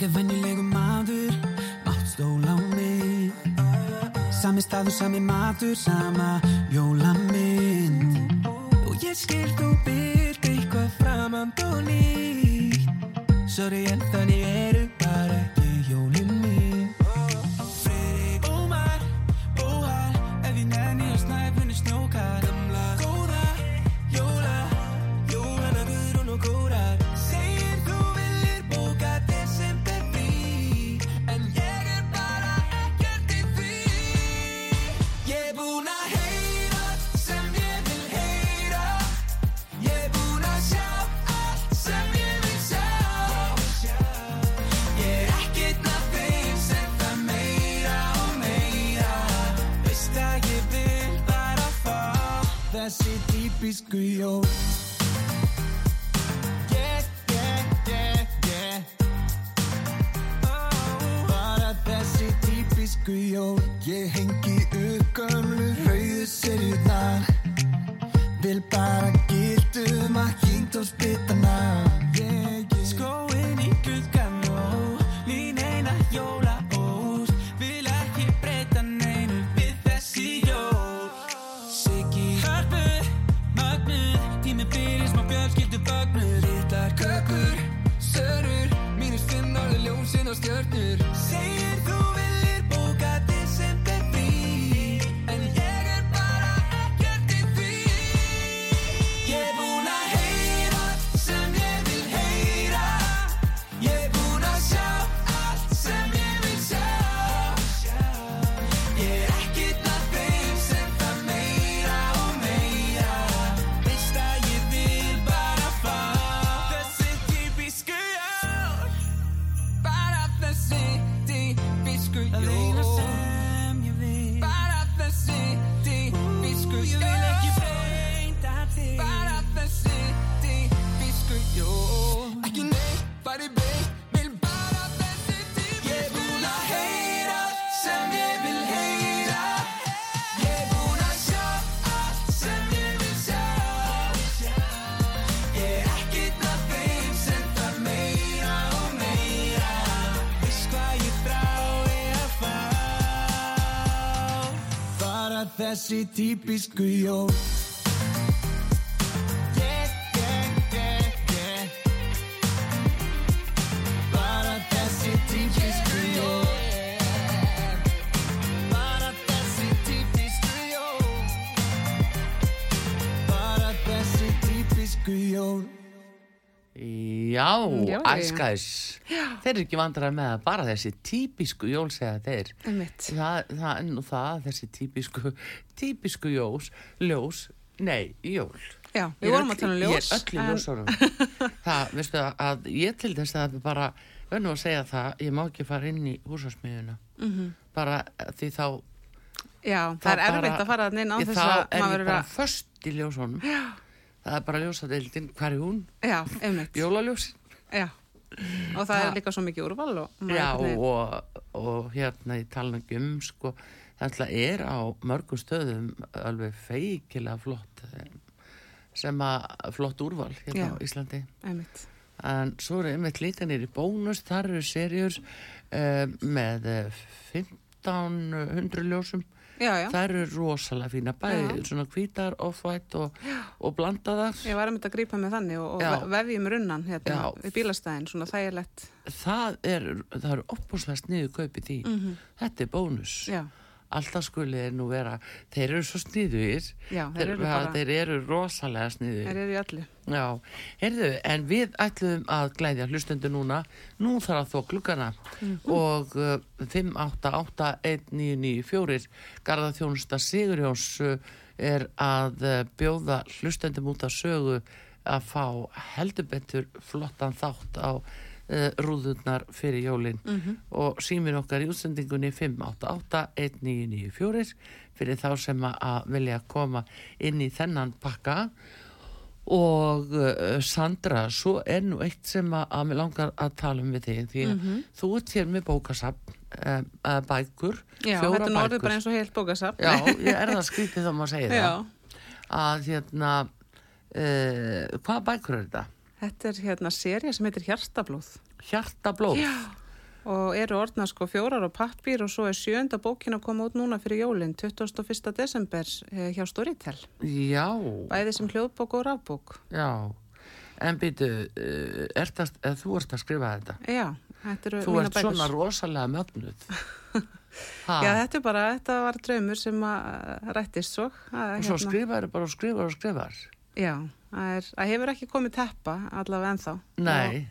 Ég er vennilegu maður, mátt stóla á mig. Sami staður, sami matur, sama jólamynd. Og ég skil þú byrð eitthvað framand og nýtt. Sorry en þannig eru Típisku jól Yeah, yeah, yeah, yeah Bara þessi típisku jól Ég hengi upp gömlu rauðu serjurnar Vil bara Bara þessi típisku jól Yeah, yeah, yeah, Þeir eru ekki vandræði með að bara þessi típisku jól segja þeir. Það, það er nú það, þessi típisku típisku jós, ljós Nei, jól Já, við er vorum að tala um ljós. Ég er öll í ljósunum Það, veistu að ég til þess að bara verðum að segja það, ég má ekki fara inn í húsasmiðuna -hmm. Mhm. bara því þá Já, það er erfitt að fara inn á þess þá að er maður ég bara först í ljósunum Já. það er bara ljósadeildin, hvar er hún? Já, einmitt. Jólaljósin Já. Og það Ha. er líka svo mikið úrval og... Já, og, og hérna í talnum um, sko, það er á mörgum stöðum alveg feikilega flott eh, sem að flott úrval hérna Já. á Íslandi Einmitt. en svo eru einmitt líka nýri bónus þar eru serjur uh, með eh, 1500 ljósum Já, já. þær eru rosalega fína bæði svona hvítar, off-white og, og blandaðar. Ég var að mynda að grípa mig þannig og, og vefjum runnan hérna í bílastæðin, svona þægilegt. það er, það eru opbúslega sniðu kaupið því. Þetta er bónus. Já, alltaf skulið er nú vera þeir eru svo sniðugir. Já, þeir þeir eru rosalega sniðugir. Þeir eru í öllu. Já, heyrðu, en við ætlum að glæðja hlustendur núna. Nú þarf að þó klukkana Mhm. og uh, 5881994 Garðaþjónusta Sigurjóns uh, er að uh, bjóða hlustendum út að sögu að fá heldur betur flottan þátt á uh, rúðurnar fyrir jólin og símin okkar í útsendingunni 5881994 fyrir þá sem að vilja koma inn í þennan pakka og uh, Sandra, svo er nú eitt sem að, að mér langar að tala um við þig því að þú ert hér með bókasafn um, uh, bækur, Já, fjóra þetta er nú orðið bækur bara eins og heilt bókasafn. Já, ég er það skrítið þá maður segir Já. það að hérna uh, hvaða bækur er þetta? Þetta er hérna serja sem heitir Hjartablóð. Hjartablóð Já. og eru orðna sko fjórar á pappir og svo er sjönda bókin að koma út núna fyrir jólinn 21. desember eh, hjá Storytel. Já, Bæði sem hljóðbók og rafbók. já. En býtu, uh, ert að, eða þú ert að skrifa þetta. Já, þetta eru Þú mína ert svona rosalega mögnuð. Ha, Já, þetta er bara, þetta var draumur sem að eh, rættist svo. Að, og svo skrifar bara og skrifar og skrifar. Já, það, er, það hefur ekki komið teppa allavega ennþá. Nei,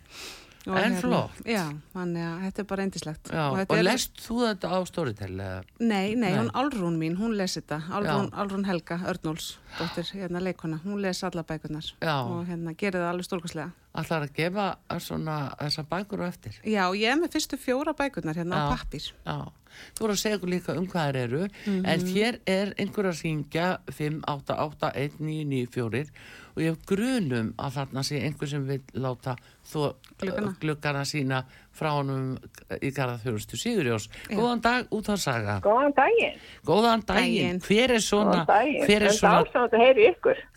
Og, og En flott. Já, þannig að þetta er bara eindislegt. já, og, er- lest þú þetta á Storytel? Nei, nei, Nei. hún Álrún mín, hún les þetta. Álrún, Já. Álrún Helga Örnóls, dóttir hérna leikona, hún les alla bækurnar Já. og hérna gerir það alveg stórkoslega. Ætlar að gefa svona þessar bækur á eftir? Já, ég er með fyrstu fjóra bækurnar hérna á pappir. Já, þú voru að segja okkur líka um hvað þær eru Mhm. en hér er einhver að syngja 5881994 og ég hef grunum að þarna sé einhver sem vil láta þó Gluggana. gluggana sína frá honum í garða þjónustu Sigurjós. Góðan dag út að saga. Góðan daginn. Góðan daginn. Daginn. Hver er svona, Góðan daginn. hver er svona,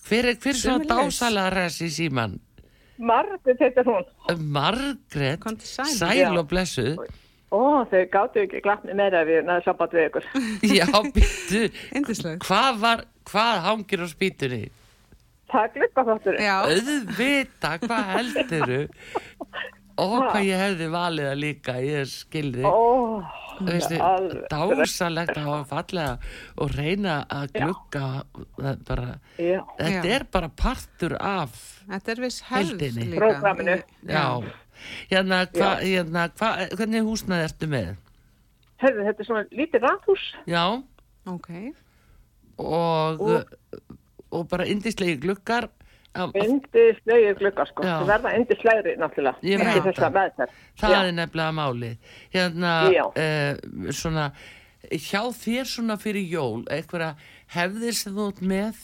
hver er, hver er svona dásalega res í síman? Margrét heitir hún. Margrét, Komdu sæl. og blessuð. Ó, þau gáttu ekki glatt með meira ef við næðu samband við ykkur. Já, býttu. Hvað var, hvað hangir á spýtunni? Það er glukka þáttur. Já, auðvita, hvað helduru og hvað ég hefði valið að líka ég skilði Ó. dásalegt að hafa fallega og reyna að er bara, Já, þetta Já. er bara partur af þetta er viss hefð líka. Prógraminu. já, hérna, hva, hérna hva, hvernig húsnaði ertu með? Herðu, þetta er svona lítið rathús. já, Ok, og og, Og- bara indislegi gluggar Indi slegir glukka, sko. Það verða indi slegri, náttúrulega. Ég Ekki veit þessa það. Það Já. er nefnilega máli. Hérna, uh, svona, hjá þér svona fyrir jól, einhverja hefðir sem þú ert með?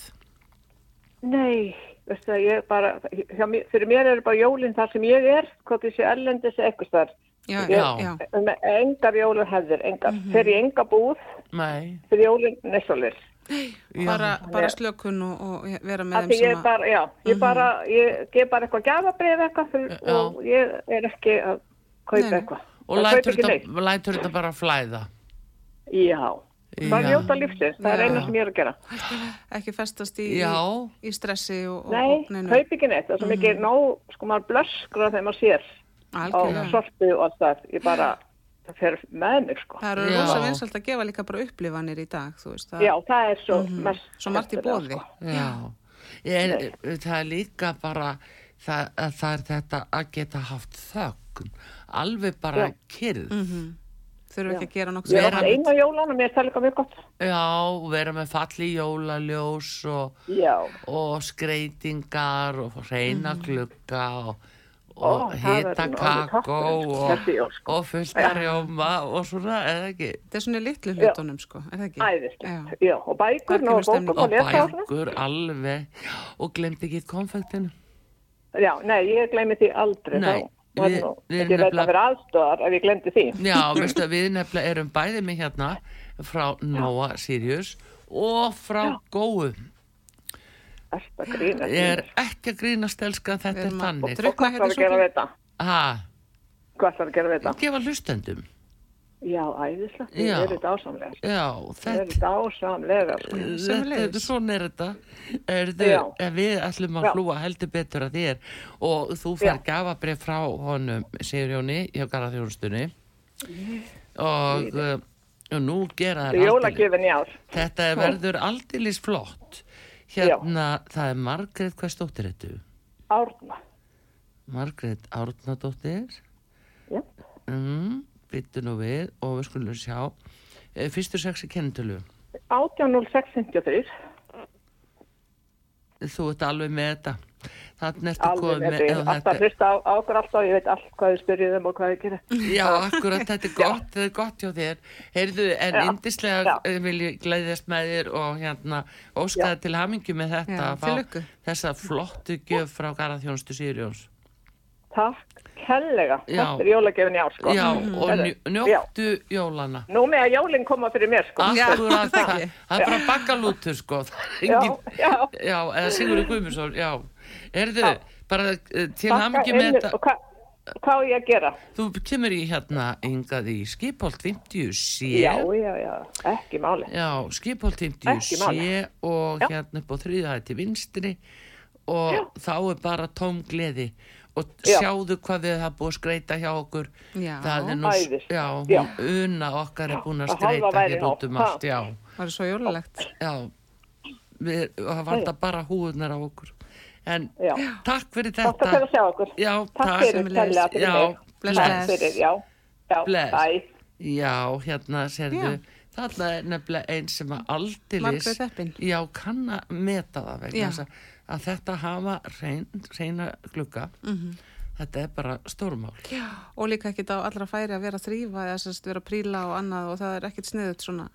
Nei, veistu það, ég bara, hjá, mér- fyrir mér er bara jólinn þar sem ég er, hvað þessi erlendis eitthvað þar. já, Já. já, engar jólur hefðir, engar. Mm -hmm. Fyrir enga búð, Nei. fyrir jólinn nesolir. Bara, bara slökun og, og vera með Af þeim sem er að... bara, já, ég bara, ég gef bara eitthvað gafabrif eitthvað og ég er ekki að kaupa Nei, eitthvað. Og Það lætur ekki þetta, lætur þetta bara flæða. Já, bara Já. njóta lífsins, það er eina sem ég er að gera. ekki festast í, í, í stressi og, og Nei, kaup ekki neitt, það er svo mikið nóg, sko maður blöskra þegar maður sér á Algjörlega. sortu og allt það, ég bara, það fer með mig, sko. Það eru rosa vinsalt að gefa líka bara upplifanir í dag, þú veist. Það, Já, það er svo mest. Svo margt í bóði. sko. Já. En, það er líka bara, það, að það er þetta að geta haft þögn. Alveg bara kyrð. Mm Þurfum ekki að gera nokkuð Ég er einu á jólan og mér er það líka mjög gott. Já, vera með falli jólaljós og Já, og skreitingar og reyna glugga og, og hita kakó og, og fullt að rjóma og svona, eða ekki Þetta er svona litlu hlutunum, sko, er það ekki? æðislegt. Já. Og bækur og bókum og lesa og bækur alveg og glemt ekki konfektinu Já, nei, ég gleymi því aldrei. Nei, þá. við- við veit nefnilega- að vera aðstóðar ef ég glemdi því. Já, veistu við nefnilega erum bæði með hérna frá Nóa Sirius og frá Góu Þetta grína. ég er ekki að grínast elska að þetta er þannig drukka Hvað hérna ætlar að gera við þetta? ha, Hvað ætlar að gera við þetta? gefa hlustendum Já, æðislegt. Já. Þið eru dásamlegar. já, þetta eru dásamlegar. sko. Þetta, þetta, svona er þetta Erðu, Já. ef við ætlum að Já. hlúa heldur betur að þér og þú fær Já. gafabrif frá honum Sigurjóni hjá Garðarþjónustunni og, uh, og nú gera Þetta þær er aldeilis jólagjöfin í ár. þetta verður aldeilis flott hérna, það er Margrét hvað stóttir þetta? Árna. Margrét Árnadóttir Já. mm, byttu nú við og við skulum sjá Eh, fyrstu sexi kennitölu 18.06.53. þú ert alveg með þetta þannig ertu komið með ef Alltaf þetta- hlusta á, á okkur alltaf. Ég veit allt hvað þið spyrjið um og hvað þið gerir. Já, akkurat, þetta er gott, þetta er gott hjá þér. Heyrðu, en Já, yndislega já. eh, vil ég glæðjast með þér og hérna óskaði til hamingju með þetta Já, að lukku. þessa flottu gjöf frá Garðarþjónustu Sýrjóns. Takk kellega. Já. Þetta er jólagjöfin í ár, sko. Já, og Herðu, njó- njóttu jólana. Nú með að jólinn koma fyrir mér, sko. Akkurat, það er bara bakkalútur, sko. Já, já. já, já. Já. bara eh, til hamingju með þetta. Og hvað, hvað á ég að gera? Þú kemur í hérna yngað í Skipholt 50C. Já, já, já, ekki máli. Já, Skipholt 50C Ekki máli. og Já. hérna upp á þriðaði til vinstri og þá er bara tóm gleði og Já. sjáðu hvað við hafa búið að skreita hjá okkur. Já. Það er nú, já, Já. Una okkar er búin að skreita hér út um allt, já. Það er svo jólulegt. Já, við, það bara húðunar á okkur. En Já. takk fyrir Takk þetta. fyrir að sjá okkur. Já, Takk fyrir sömuleiðis. kærlega fyrir Já, mig. bless, Takk bless. fyrir, já. Já, Bless. bæ. Já, hérna sérðu, Já. þarna er nefnilega einn sem að Eppin. já, kann að meta það vegna þess að, að þetta hafa reyn, reyna glugga, Mhm. þetta er bara stórmál. Já. Og líka ekkit á allra færi að vera að þrýfa eða sérst vera að príla og annað og það er ekkit sniðut svona.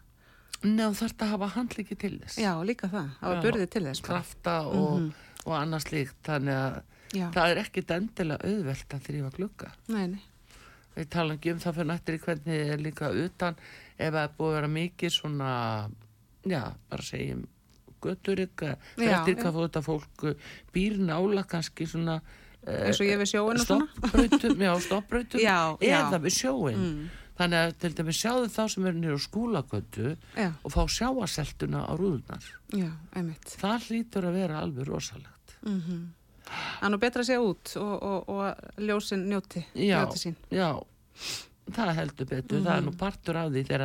Nei, þú þarft að hafa handliki til þess. Já, líka það. Það var Já. burði til þess. bara. Krafta og, og annars líkt, þannig að Já. það er ekkit endilega auðvelt að þrýfa glugga. Nei, nei. Við tala ekki um það fyrir nættir í hvernig er líka utan ef það er búið að vera mikið svona, já, bara segjum götturika, Já, eftir já. hvað þetta fólk uh, býr nála kannski svona eh, Eins og ég við sjóin og svona. stoppbrautum, já, já. eða við sjóin Mm. Þannig að til dæmis sjáðu þá sem eru skúlagötu Já, og fá sjáaseltuna á rúðunar já, það hlýtur að vera alveg rosalegt. Mm Það er nú betra að segja út og, og, og ljósin njóti, já, njóti sín. já. Það heldur betur, það er nú partur af því þegar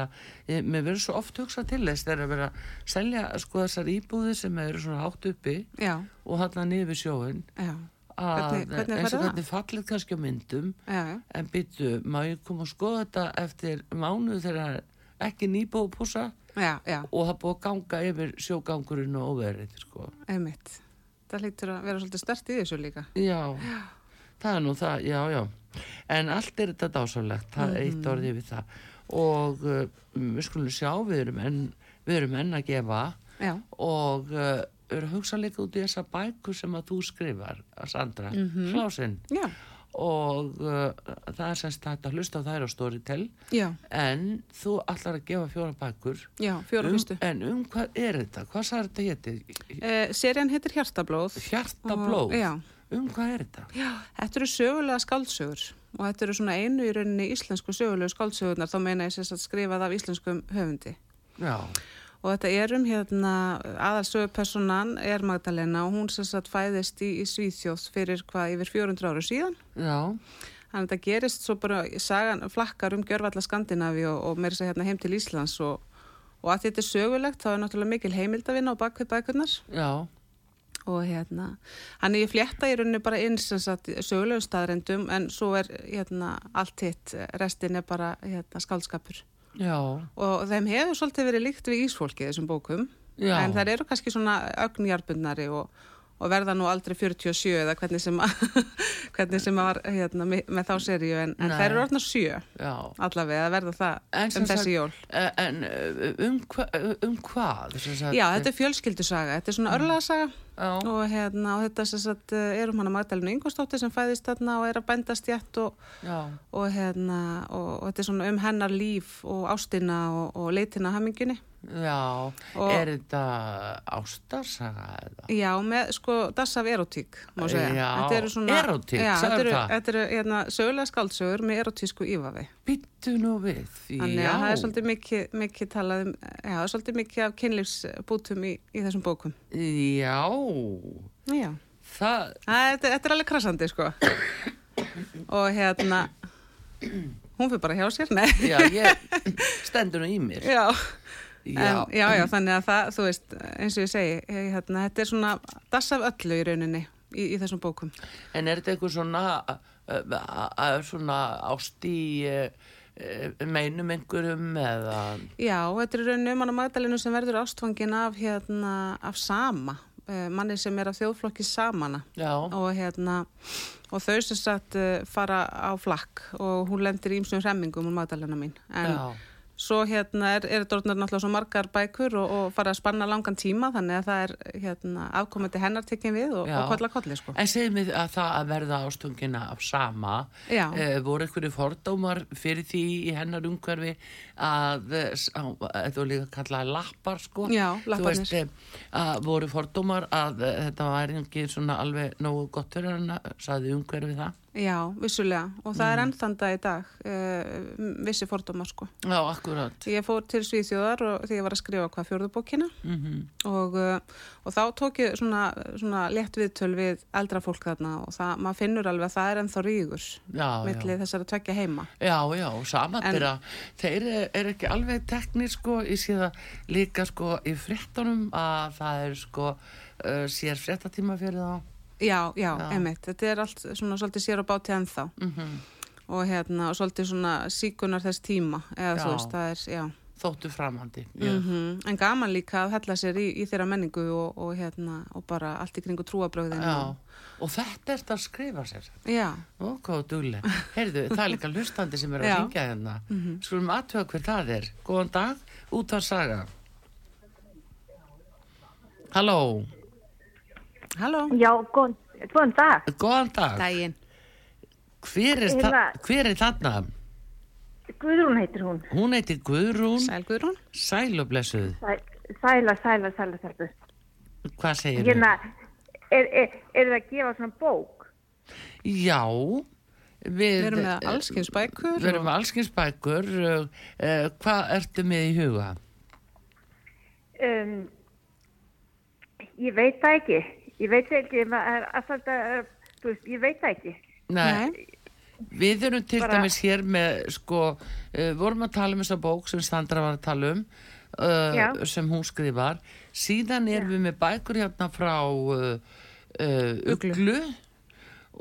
ég, mér verður svo oft hugsað til þess þegar að vera að selja sko þessar íbúðir sem eru svona hátt uppi Já, og niður við sjóin já, að Hvernig- hvernig eins og er fallið kannski á myndum já, já. en byttu, má ég koma að skoða þetta eftir mánuð þegar ekki nýbúið púsa Já, já, og það búið að ganga yfir sjógangurinn og óverið sko. einmitt. Það lítur að vera svolítið stert í þessu líka. já, það er nú það, já, já en allt er þetta dásalegt það er Mhm. eitt orðið við það og uh, við skulum sjá, við erum enn, við erum enn að gefa Já, og uh, eru að hugsa líka út í þessa bækur sem að þú skrifar, Sandra mm Mhm. Hlásinn já, og uh, það er semst hægt að hlusta á þær á Storytel já, en þú ætlar að gefa fjóra bækur já, fjóra um, fyrstu. en um hvað er þetta? Hvað sagði þetta héti? Eh, Serien heitir Hjartablóð. Hjartablóð? Og- Já, Um hvað er þetta? já, þetta eru sögulega skáldsögur og þetta eru svona einu í rauninni íslensku sögulegu skáldsögurnar, þá meina ég sérst að skrifað af íslenskum höfundi. Já, Og þetta er um hérna, aðalsögupersonan er Magdalena og hún sérst að fæðist í, í Svíþjóð fyrir hvað yfir 400 áru síðan. já, Þannig að þetta gerist svo bara, sagan flakkar um gjörvalla Skandinavi og, og meira sér hérna heim til Íslands og, og að þetta er sögulegt þá er náttúrulega mikil heimildavinna á bakvið bækurnar. Já, og hérna, hann er ég flétta í rauninni bara sem sagt sögulegum staðrendum en svo er hérna allt hitt, restin er bara hérna skaldskapur já, og þeim hefur svolítið verið líkt við ísfólki þessum bókum Já. en þær eru kannski svona ögnjarbundnari og, og verða nú aldrei 47 eða hvernig sem, að- hvernig sem að var hérna, með, þá seríu en, en þær eru orðna sjö já. allavega að verða það En um þessi jól. Eh, En uh, um, hva, um hvað? Já, þetta er fjölskyldusaga, þetta er svona örlaðasaga Já, og, hérna, og þetta sem sagt, eh, er um hana Magdalena Ingvarsdóttir sem fæðist þarna og er að bændast jætt og, og, hérna, og, og þetta er svona um hennar líf og ástina og, og leitina hammingunni. já. Er þetta ástarsaga eða? Já, með sko dass af erotík, má segja. Já, svona- erótík, já, sagðirðu þetta eru, það? þetta eru hérna, sögulega skáldsögur með erotísku ífafi. Byttu nú við, Þannig já. að það er svolítið mikið, mikið talað um, já, það er svolítið mikið af kynlífsbútum í, í þessum bókum. Já, Já. það, þetta, þetta er alveg krassandi, sko. Og hérna, hún fyrir bara hjá sér, nei. já, ég stendur nú í mér. Já. Já, En, já, já, þannig að það, þú veist, eins og ég segi, ég, hérna, þetta er svona dass af öllu í rauninni í, í þessum bókum. En er þetta eitthvað svona, svona ást í meinum einhverjum eða, Já, þetta er rauninni um hana Magdalenu sem verður ástfangin af, hérna, af sama, manni sem er af þjóðflokki samana. Og hérna, og þau sem sagt eh, fara á flakk og hún lendir í ýmsum hremmingum um Magdalena mín. En já, svo hérna er, er þetta náttúrulega svo margar bækur og, og fara að spanna langan tíma þannig að það er hérna afkomandi hennar tekinn við og, og kolla kolli sko. En segið mér að það að verða ástungina af sama, eh, voru einhverju fordómar fyrir því í hennar umhverfi að, eh, að þú líka kallaði lappar sko? Já, lapparnir. veist, eh, að voru fordómar að eh, þetta var ekki svona alveg nógu gott fyrir hana, saði umhverfi það? Já, vissulega. Og það er ennþanda í dag, uh, vissi fordóma, sko. Já, akkurat. Ég fór til Svíþjóðar og þegar ég var að skrifa hvað fjörðubókina Mm og, uh, og þá tók ég svona, svona létt viðtöl við eldra fólk þarna og það, maður finnur alveg að það er ennþá rígur Já, já. milli þessara tvekja heima. Já, já, saman þeirra, þeir eru- eru ekki alveg teknir sko, ég sé það líka sko í fréttunum að það er sko uh, sér fréttatíma fyrir þá. Já, já, Já. einmitt. Þetta er allt svona svolítið sér á báti ennþá Mm og hérna, og svolítið svona síkunar þess tíma, eða Já. þú veist, það er, já. Þóttu framhandi. Mm En gaman líka að hella sér í, í þeirra menningu og, og hérna, og bara allt í kringu trúabröðin. Já, og þetta er þetta að skrifa sér. Já, Ó, hvað dugleg. Heyrðu, það er líka hlustandi sem er að Já. ringja hérna. Skulum aðtöða hver það er. Góðan dag, út að saga. Halló, halló, Já, góðan, góðan dag. góðan dag. daginn. Hver er, Hérna- þa hver er þarna? Guðrún heitir hún. Hún heitir Guðrún Sæl Guðrún. Sælublessuð. Sæ- Sæla, sæla, sæla, sæla. Hvað segir Hérna, er, er, er það að gefa svona bók? Já, við, Við erum með allskins bækur. Við erum með allskins bækur. Uh, uh, hvað ertu með í huga? Um, ég veit það ekki. Ég veit ekki, maður alltaf, þú veist, ég veit það ekki. Nei. Við erum til Bara- dæmis hér með, sko, uh, vorum að tala um þessa bók sem Sandra var að tala um, Já. uh, sem hún skrifar. Síðan erum við með bækur hérna frá uh, uh, Uglu. Uglu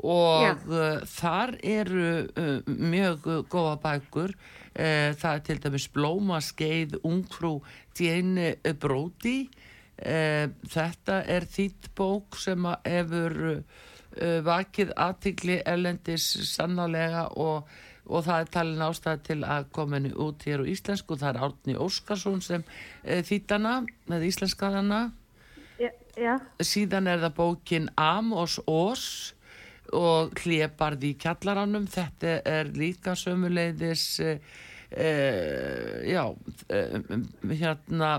og Já. uh, þar eru uh, mjög uh, góða bækur. Uh, það er til dæmis Blómaskeið Ungfrú Jane Brody. Uh, þetta er þýtt bók sem hefur uh, vakið aðtikli erlendis sannlega og, og það er talin ástæða til að henni út hér á íslensku. Það er Árni Óskarsson sem uh, þýttana með íslenskaðana. Já, já, Síðan er það bókin Amos Ós og Hlébarði í kjallaranum. Þetta er líka sömuleiðis, já, uh, hérna,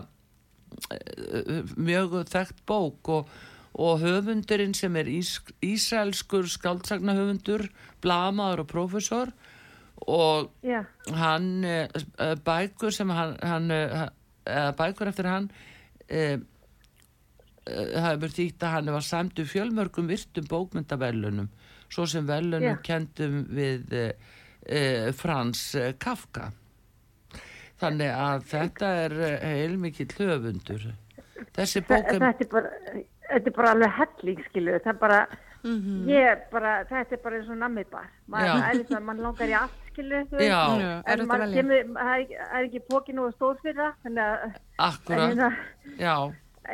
mjög þekkt bók og, og höfundurinn sem er ís, ísælskur skaldsagnahöfundur, blamaður og prófessor og já, hann uh, bækur sem hann, hann bækur eftir hann það hefur þýtt að hann var sæmdu fjölmörgum virtum bókmyndaverlunum svo sem verlunum Já. kendum við uh, Frans Kafka þannig að þetta er uh, heilmikill höfundur. Þessi Þa, bók er þetta er bara, þetta er bara alveg helling, skilu, það er bara, ég er bara, þetta er bara eins og er svona, mann langar í allt, skilu, þú Já. En að maður velja. kemur, það er, ekki- er pókinu og stór fyrir það, þannig að, en akkurat, hérna, já,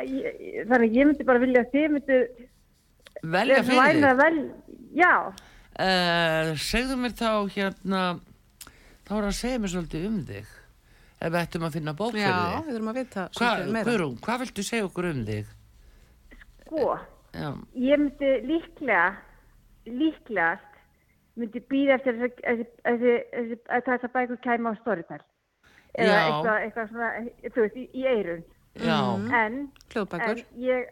ég- ég- þannig að ég myndi bara vilja að þið myndi, velja fyrir að vel, já, Uh, segðu mér þá hérna þá er að segja mér svolítið um þig ef við ættum að finna bók fyrir Já, þig við þurfum að vita Hva, svolítið meira. Guðrún, hvað viltu segja okkur um þig? sko, Já, ég myndi líklega, líklegast, myndi býða eftir þessi, þessi, þessi, þessi, að bækur kæma á Storytel. Eða Já. eitthvað, eitthvað svona, þú veist, í, í eirun. já, En, Hljóðbækur. en ég,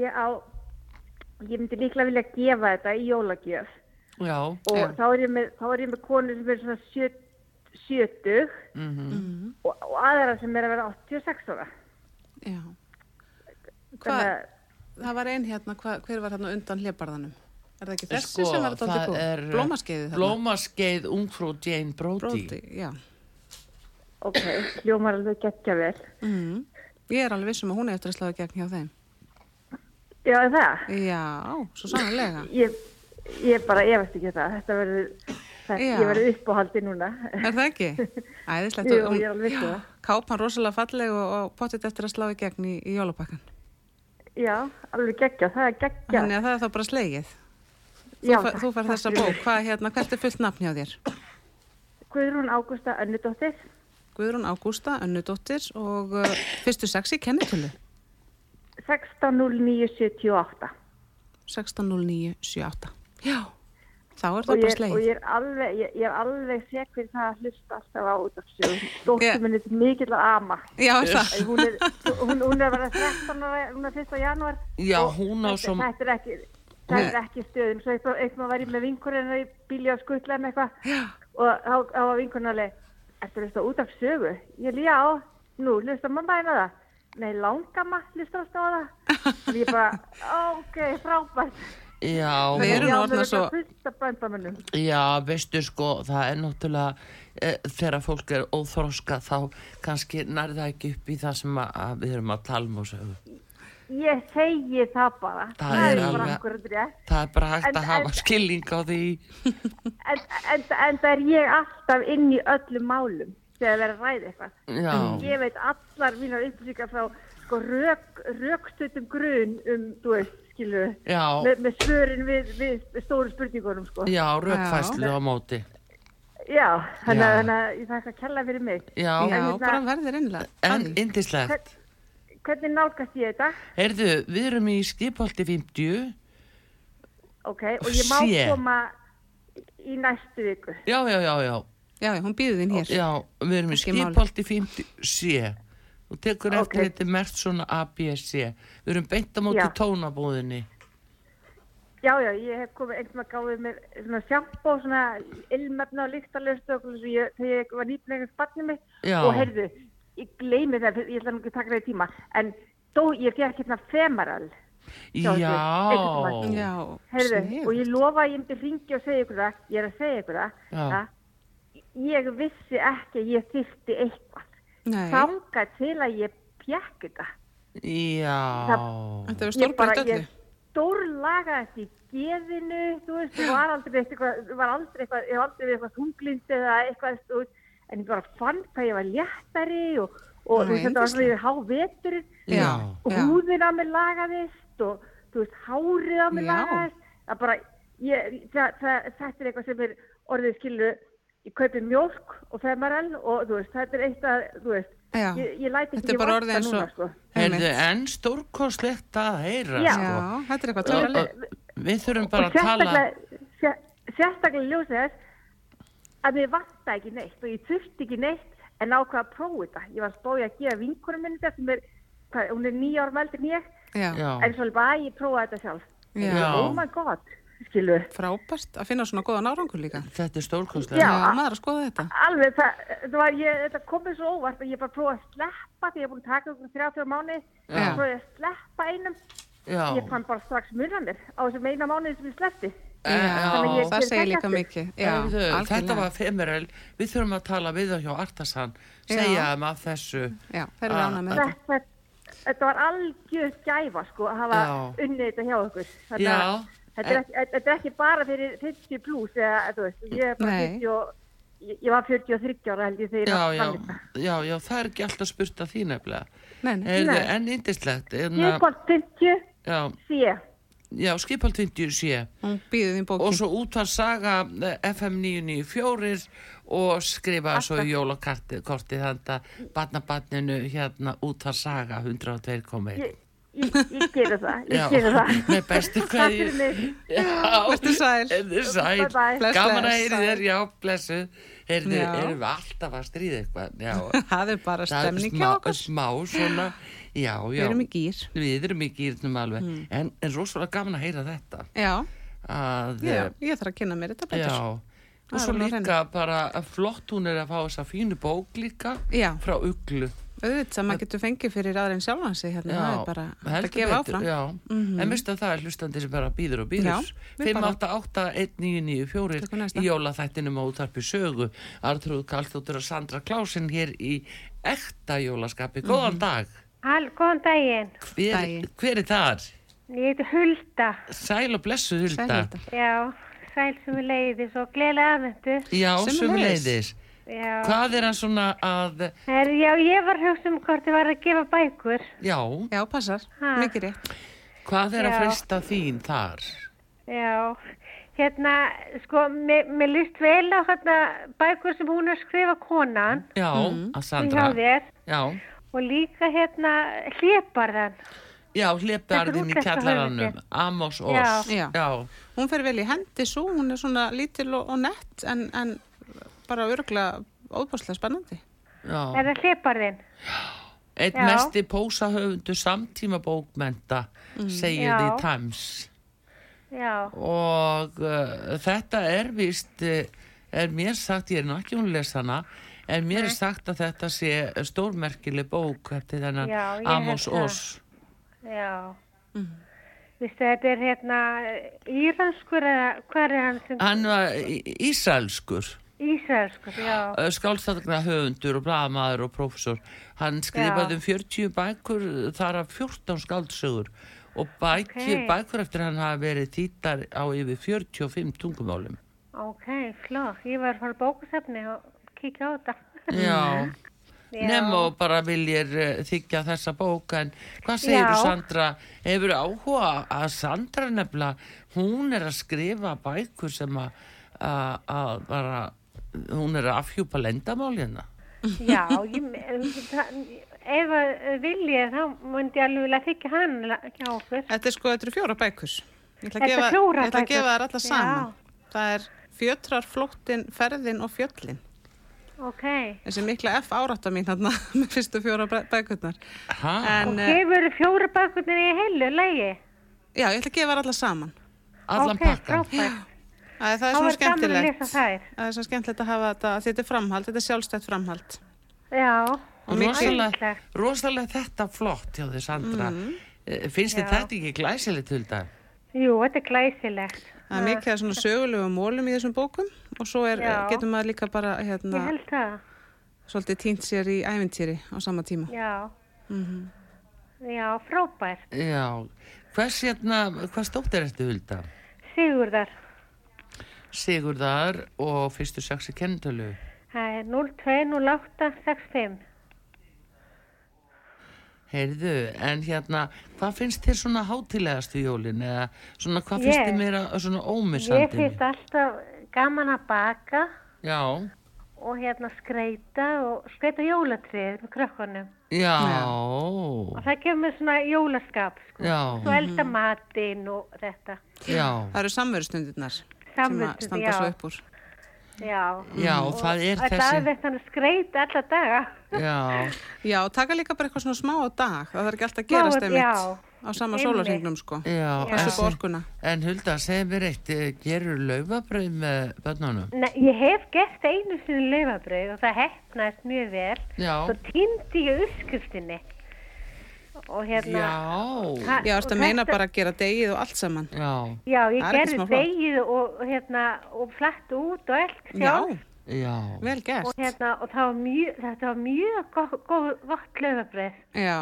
ég á, ég myndi líklega vilja gefa þetta í jólagjöf. já, Og Já. þá er ég með, þá er ég með konur sem er svona sjö, sjötug mhm, og, og aðra sem er að vera 86 ára. Já. Hvað, að, það var ein hérna, hva, hver var hérna undan hlébarðanum? Er það ekki þessi Sko, sem var þetta er Blómaskeiði þarna? Blómaskeið ungfrú Jane Brody Bróti, já. ok, hljómar alveg geggja vel. Mm. Ég er alveg vissum að hún er eftir að sláða gegn hjá þeim. Já, er það? Já, svo sannlega. Ég, ég bara efast ekki um það. Þetta verður, Já. ég verður uppáhaldi núna. Er það ekki? Æðislegt. Jú, ég er alveg um það. Kápan rosalega falleg og, og pottit eftir að slá í gegn í, í jólapakkan. Já, alveg geggja, það er geggja. Þannig að það er þá bara slegið. Þú, Já, takk, þú fær þessa bók. Hvað, hérna, hvert er fullt nafn hjá þér? Guðrún Ágústa Önnudóttir, Guðrún Ágústa, Önnudóttir og uh, fyrstu sex í kennitölu. 160978. 160978. Já, þá er Og það bara ég, og ég er alveg, ég, ég er alveg seg fyrir það að hlusta alltaf á út af sjöðu. Já. Dóttir minni er mikill að ama. Já, það. Hún er, hún, hún er vera 13 ára, hún er 1. janúar. Já, og hún á þetta, svo- Þetta er ekki, það er ekki stöðum svo eitthvað, eitthvað var ég með vinkurinn í bíli á skuttlega með eitthvað og þá þá var vinkurinn alveg Ertu að hlusta út af sögu? Ég er já, nú, hlusta mamma eina það Nei, langama, hlusta á það og ég bara, ok, frábært Já, Við erum Já, orðnar við svo- af bændamönnum Já, veistu sko, það er náttúrulega e, þegar fólk er óþroska þá kannski nærði það ekki upp í það sem að, að við erum að tala um og sögu. Ég segi það bara Það Það er bara alveg- akkurat rétt Það er bara hægt En- að hafa en- skilning á því. en, en, en það er ég alltaf inn í öllum málum þegar það er að ræða eitthvað. Já, Ég veit allar mínar upplýsingar frá sko, rök, rökstutum grun um, þú veist, skilu, já, með, með svörin við, við, við stóru spurningunum, sko. já, rökfæslu á móti. Já, þannig að- ég þakka að kella fyrir mig. Já, Já, hérna- bara verðir innlega. en indislegt. Hvernig nálgast ég þetta? Heyrðu, við erum í skipholti 50. Ok, og ég má Sé. koma í næstu viku. Já, já, já, já. Já, hún býður þín hér. Já, við erum í skipholti 50 C. Þú tekur eftir Ok. þetta mert svona ABC. Við erum beint á móti Já. tónabúðinni. Já, já, ég hef komið einhvern veginn að gáði mér svona sjampó, svona ilmefna og líktarlöst og svo ég, þegar ég var nýplega spannið mitt Já. og heyrðu, ég gleymi það, ég ætla nú ekki að taka það í tíma, en þó ég fekk hérna femeral, Já, Já, Já, heyrðu, og ég lofa að ég myndi ringi og segja ykkur það, ég er að segja ykkur það, ég vissi ekki að ég þyrfti eitthvað, Nei, þangað til að ég pjekk þetta. já. þetta er Ég bara, stórbreytt öllu. ég stórlaga þetta í geðinu, þú veist, ég var aldrei eitthvað, ég var aldrei eitthvað, ég var aldrei við eitthvað þunglind eða eitthvað, þú veist, en ég bara fann hvað ég var léttari og, og þú veist, þetta var svona háveturinn Já. og húðin á mig lagaðist og, þú veist, hárið á mig Já. lagaðist, það bara, ég, það, það, þetta er eitthvað sem er orðið skilu, ég kaupi mjólk og femarel og þú veist, þetta er eitthvað, þú veist, Já. ég, ég læti Þetta ekki er eins núna, sko. Heyrðu, Einmitt. en stórkostlegt að heyra, Já. sko. Já, þetta er eitthvað og Við þurfum bara að tala... sérstaklega, sér- sérstaklega ljósið þess að mér vanta ekki neitt og ég þurfti ekki neitt en ákvað að prófa þetta. Ég var spóið að gefa vinkunum minni þetta sem er, hvað, hún er nýja árum eldur en ég, Já, Já, en svo bara að ég prófa þetta sjálf. Já. Já. Oh my god, skilur. frábært að finna svona góðan árangur líka. þetta er Já. stórkostlegt. Já, maður að skoða þetta. Alveg, það, það var, ég, þetta komið svo óvart að ég bara prófa að sleppa því ég er búin að taka okkur þrjá, þrjá mánuði, Já. svo ég að sleppa einum, Já, ég fann bara strax munanir á þessum eina mánuði sem ég sleppti. Já. Ég- Það segir líka mikið. Já, þetta var femerel. Við þurfum að tala við það hjá Artasan, segja þeim af þessu. Já, eru Ah, ánað með þetta. þetta, var algjör gæfa sko að hafa Já. unnið þetta hjá okkur Þannig Já. Að þetta er, ekki, þetta er ekki bara fyrir 50 pluss eða þú veist, ég er bara Nei. 40 og ég, ég var 43 ára held ég þegar Já, já, já, já, það er ekki alltaf spurt að því nefnilega. Nei, nei. Heyrðu, Nei. en er bara 50 já, sé já, skipald 50 sé. Og svo útvar saga eh, FM 994 og skrifa svo í jólakorti þannig að barnabarninu hérna útvar saga 102.1. ég, ég, ég gerir það, ég Já, gerir það með bestu Takk kveðju. fyrir mig Já, Vertu sæl. Vertu sæl. Bye bye. Gaman að heyri þér, já, blessu. Heyrðu, erum við alltaf að stríða eitthvað? Já, Það er bara stemning hjá smá, okkur. smá svona, já, já. Við erum í gýr. Við erum í gýrnum alveg. En, en rosalega gaman að heyra þetta. Já, Að, já, ég þarf að kynna mér þetta betur. já. Og svo líka bara flott hún er að fá þessa fínu bók líka Já, frá uglu. Auðvitað sem maður getur fengið fyrir aðra en sjálfan sig hérna, það er bara að gefa áfram. Já, Mhm. en minnst að það er hlustandi sem bara býður og býður. Já, við bara- 588-1994 Tökum næsta. í jólaþættinum á útarpi sögu. Artrúð Kallstóttur og Sandra Klásin hér í ekta jólaskapi. Góðan dag. Hall, góðan daginn. Hver, Daginn. hver er þar? Ég heiti Hulda. Sæl og blessu Hulda. Sæl, Hulda. Já, sæl sem við leiðis og gleðilega aðvendu. Já, Sömuleiðis. sumuleiðis. Já. Hvað er hann svona að, Her, já, ég var að hugsa um hvort ég var að gefa bækur. já, Já, passar, mikið rétt. hvað er að Já. frista þín þar? Já, hérna, sko, mér, mér líst vel á hérna bækur sem hún er að skrifa konan Já, Mm. að Sandra. hjá þér Já, og líka hérna hlébarðan. já, hliparðin er í höfundur. Amos. Já. Já. já. Hún fer vel í hendi svo, hún er svona lítil og, og nett en, en bara örgulega óbúslega spennandi. já. Er það hlébarðin? Einn Já. mesti pósahöfundu samtíma bókmenta segir Já. því Times. já, og uh, þetta er vist uh, er mér sagt, ég er hún lesana en mér er sagt að þetta sé stórmerkileg bók eftir þennan Já, Amos. Oz já. Mhm. Vistu, þetta er hérna íranskur eða hvað er hann sem... hann var í- Ísraelskur, já. skálstæðagna höfundur og blaðamaður og prófessor hann skrifaði Já. um 40 bækur þar af 14 skáldsögur og bækur, Ok. bækur eftir hann hafa verið þýttar á yfir 45 tungumálum Ok, flott. Ég var fara bókusefni og kíkja á þetta. já, nema og bara viljir uh, þykja þessa bók en hvað segir þú. Sandra hefur áhuga að Sandra nefnilega hún er að skrifa bækur sem að bara hún er að afhjúpa lendamál hérna Já, ég, það, ef að viljið þá myndi ég alveg vilja þykja hann hjá okkur. Þetta er sko, þetta eru fjóra bækur. Ég ætla að gefa, fjórar ég ætla að bækur. gefa þær alla saman. Já. Það er fjötrar, flóttin, ferðin og fjöllin. Ok. Þessi mikla F árátta mín hérna með fyrstu fjóra bæ- bækurnar. ha? En, Og eh, gefur fjóra bækurnir í heilu lægi? já, ég ætla að gefa þær alla saman. allan ok, pakkan. Æ, það er svona er skemmtilegt. Það er svona skemmtilegt að hafa þetta, þetta er framhald, þetta er sjálfstætt framhald. Já. Og rosalega, rosalega þetta flott hjá þið Sandra mm. finnst þið þetta ekki glæsilegt til þetta? Jú, þetta er glæsilegt. Það er mikið af svona sögulegum mólum í þessum bókum og svo er, getur maður líka bara hérna, svolítið týnt sér í ævintýri á sama tíma. Já. Mhm. Já, frábært. Já, hvers hérna, hvað stóttir ertu Hulda? Sigurðar. Sigurðar og fyrstu sexi kennitölu. Það er 020865. Heyrðu, en hérna, hvað finnst þér svona hátilegast í jólin eða svona hvað finnst Ég? þér meira svona Ég ómissandi? finnst alltaf gaman að baka Já, og hérna skreita og skreita jólatrið með krökkunum. já, Og það mér svona jólaskap, sko. Já. Svo elda matinn og þetta. já, Það eru samverustundirnar sem að standa já. svo upp úr. Já. já, Og það er þessi, er þetta að skreita alla daga. já, Já, taka líka bara eitthvað svona smá á dag. Það þarf ekki alltaf að gerast einmitt já. á sama Einmitt. sólarhengnum sko. já, en, en Hulda, segð mér eitt, eh, gerur laufabröð með börnunum? Nei, ég hef gert einu sinni laufabrauð og það hefnaðist mjög vel. Já, Svo týndi ég uppskriftinni. Og hérna... já, Já, og ertu að meina þetta- bara að gera degið og allt saman. já, Já, ég er gerði degið og, hérna, og flatt út og Já, sjálf. já, vel gert. Og, hérna, og það var mjög, þetta var mjög gott, gott, gott laufabrauð. Já,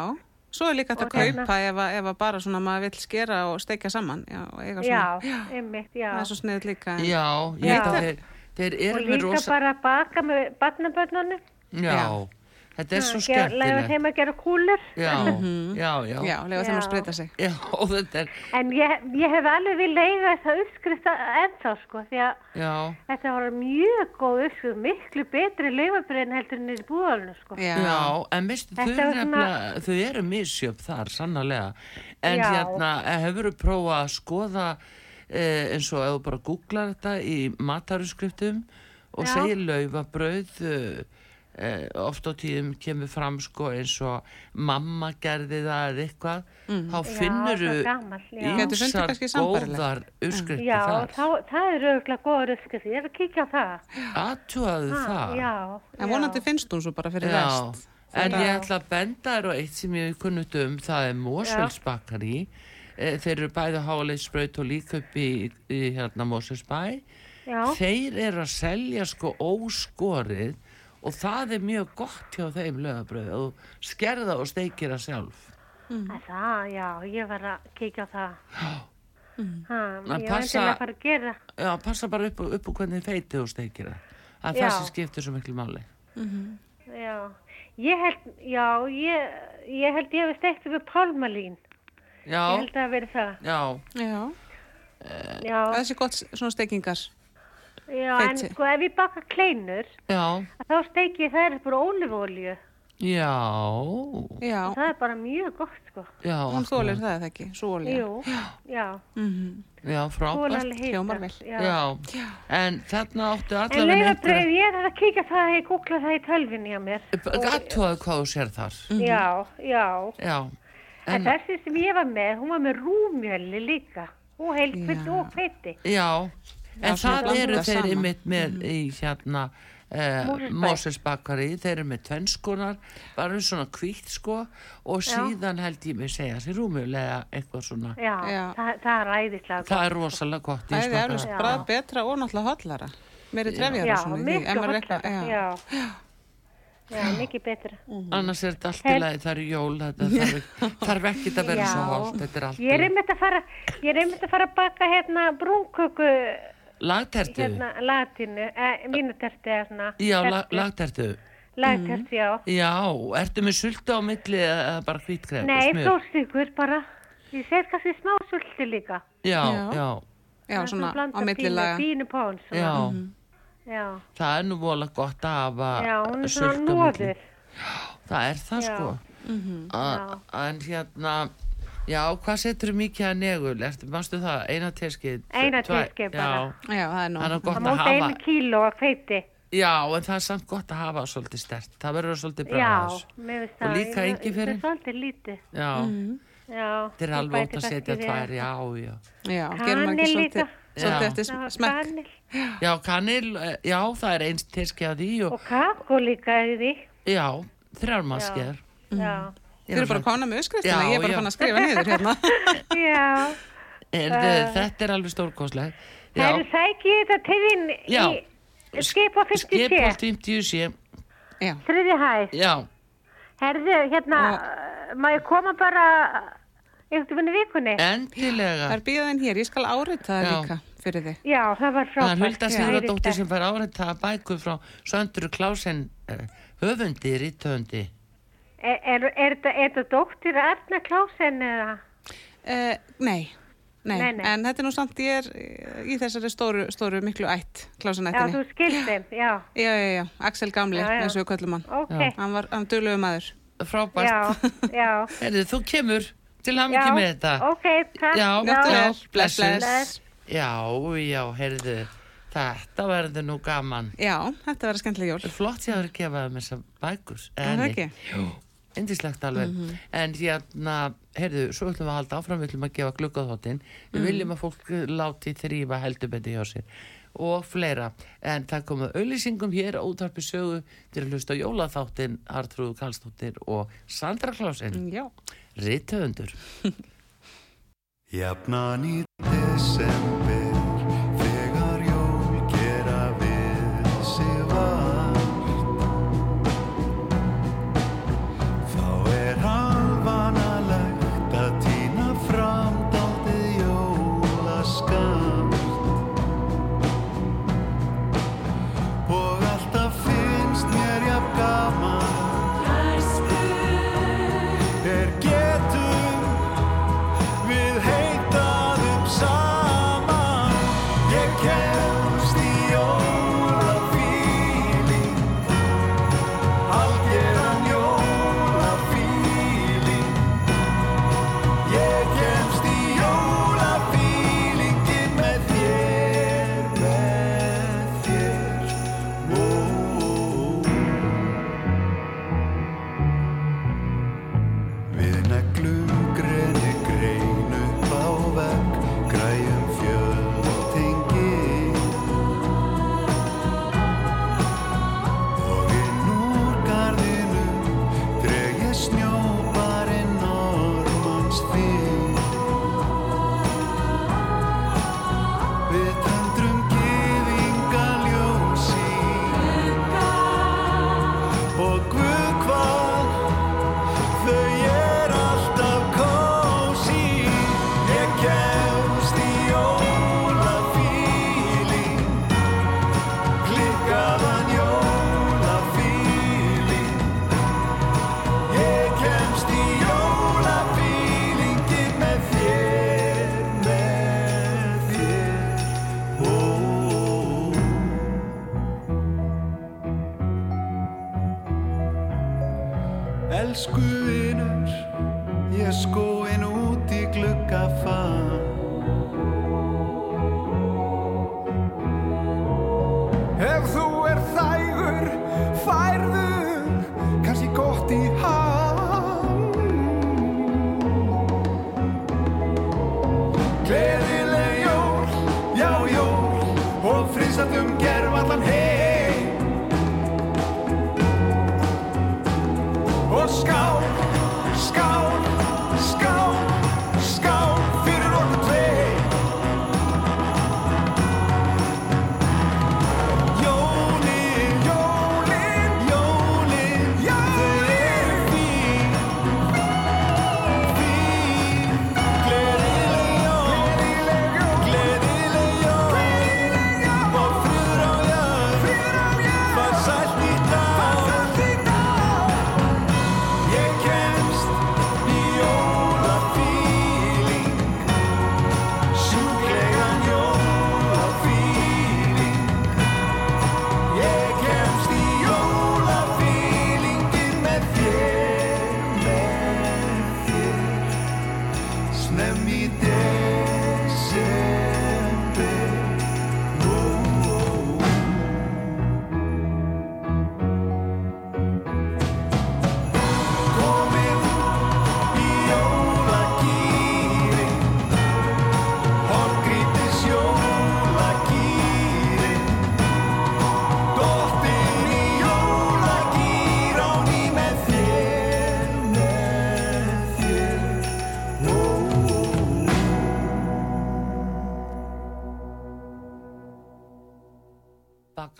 svo er líka hægt að Og hérna- kaupa ef, að- ef að bara svona maður vill skera og steikja saman. Já, og Já, einmitt, já. Það er svo sniðið líka. en- já, ég Já. veit að þeir, þeir Og eru með líka rosa, bara að baka með barnabörnunum. já, þetta er svo skemmtilegt. þeim að gera kúlur. Já, já, já, Já, lega þeim að spreita sig. já, þetta er, En ég, ég hef alveg vil eiga þessa uppskrift ennþá, sko, því að já, þetta var mjög góð uppskrift, miklu betri laufabrauð en heldur niður í búðalunu, sko. Já, Já, en veistu, þau, svona- þau eru misjöf þar, sannarlega. En Já. hérna, hefur þú prófað að skoða eh, eins og ef þú bara googlar þetta í matarusskriftum og segir laufabrauð, eh, eh, oft á tíðum kemur fram sko eins og mamma gerði það eða eitthvað, þá Já, finnur já. Sambærilegt. góðar uppskriftir Já, þar. þá, það er auðvitað góður uppskrift, ég er að kíkja það. Aðtúaðu það. Já, En já. vonandi finnst hún svo bara fyrir Já, rest. en Já. ég ætla að benda þér á eitt sem ég hef kunnut um, það er Mosfellsbakari. Eh, Þeir eru bæði háleitsbraut og líka upp í, í hérna Mosfellsbæ. Já, Þeir eru að selja sko óskorið og það er mjög gott hjá þeim lögabröð og skerða og steikir það sjálf. það, er það, já, ég var að kíkja á það. Ha, Að ég var passa- að fara að gera. Já, passa bara upp, á- upp á hvernig feitið og steikir það. Það er Já. það sem skiptir svo miklu máli. Já, ég held, já, ég, ég held ég hef steikt upp pálmalín. Ég Já, held að það veri það. já, Já, Já, þessi gott svona steikingar. Já, en feiti. sko ef ég baka kleinur, já, að þá steiki ég þær upp úr ólífólju. já, Já, Það er bara mjög gott, sko. já, hún þólir það eða ekki, svo olja. Jú, já, Mm já, hún frábært. hljómar vel. Já. en þarna áttu En allavega laufabröð, ég er að kíkja það, ég googla það í tölvinni á mér. Gattuðu hvað þú sér þar. Já, já. Já, En, en, þessi sem ég var með, hún var með rúmjöli líka. og heilkvitt Já. og hveiti. Já, en það eru þeir einmitt með í hérna eh, Mosfellsbæ. Mosesbakari, þeir eru með tvennskonar, bara svona kvítt sko og Já. síðan held ég mig segja sér rúmulega eitthvað svona. Já, Já. Það, það er æðislega Það er rosalega gott í Það er Já. brað betra og náttúrulega hotlara. Meiri trefjar Já, og svona. ef miklu er eitthvað- Já. Já, mikið betra. Annars er þetta allt í Her- lagi, það eru jól, þetta þarf, ekki að vera svo holt, þetta er allt Ég er einmitt að fara, ég er einmitt að fara að baka hérna brúnköku, Lagtertu? hérna latinu, eh, mínuterti eða svona. Já, la, tertu. lagtertu. Lagterti, já. Já, ertu með sultu á milli eða bara hvítkrem? Nei, flórstíkur bara. Ég set kannski smá sulti líka. Já, Já. já, Já, svona á millilaga. Pínu, pínu pón, já. svona. Já, Það er nú vola gott að hafa já, er svona sultu á milli. nóður. Það er það Já. sko. Mhm. A, en hérna, já, hvað setur mikið að negul? Ertu, mástu það, eina teskið? Eina teskeið bara. Já, Já, það er nú. það er gott Það að móti einu hafa. kíló að hveiti. Já, en það er samt gott að hafa svolítið stert. Það verður svolítið Já, bræðas. mér finnst Og það. líka ég- ingifærin? Það er svolítið lítið. Já, Mhm. Já. þetta er alveg ótt að setja tvær, já, já. Já, gerum maður ekki svolítið, líka. svolítið eftir Það smekk. Já, kanil, já, það er eins teskið að því og, Og kakó líka í því. já, þrjár maskir. Já. Þið eru bara kona með öskristina, ég er bara fann að skrifa niður hérna. Já. Er, þetta er alveg stórkostleg. Það er sækið þetta til þín Já. í skipa 50 sé. Skipholt 50 sé, Já, Þriði hæð. já, Herðu, hérna, uh, má ég koma bara veginn í vikunni? endilega. það er bíðaðinn hér, ég skal árita það líka fyrir þig. Já, það var Það frábært. er Hulda Já. Sigurðardóttir sem fær áreita bækur frá Söndru Klásen uh, höfundi, rítöfundi. Er, er, er, þetta- er þetta dóttir Arna Klásen eða? Uh, nei. Nei, Nei, nei. en þetta er nú samt ég er eh, í þessari stóru, stóru miklu ætt, Já, klásanættinni. þú skild þeim, já. Já, já, já, Axel Gamli, Já, já. eins og við köllum hann. Ok, Hann var, hann dölögu maður. Frábært. já, já. Herðu, þú kemur til Já, ekki með þetta. ok, takk. Já, já, bless, blessuð. bless. Já, já, heyrðu, þetta verður nú gaman. Já, þetta verður skemmtileg jól. Flott ég að vera að gefa þeim þessar bækur. Er það ekki? Jú, indislegt alveg. Mhm. En hérna, heyrðu, svo ætlum við að halda áfram, við ætlum að gefa gluggaþóttin. Við Mhm. viljum að fólk láti þrýfa heldubendi hjá sér og fleira. En það komið auðlýsingum hér á útvarpi sögu til að hlusta á jólaþáttin Artrúðu Karlsdóttir og Sandra Klásin, Já. rithöfundur. Jafnan í desember Ef þú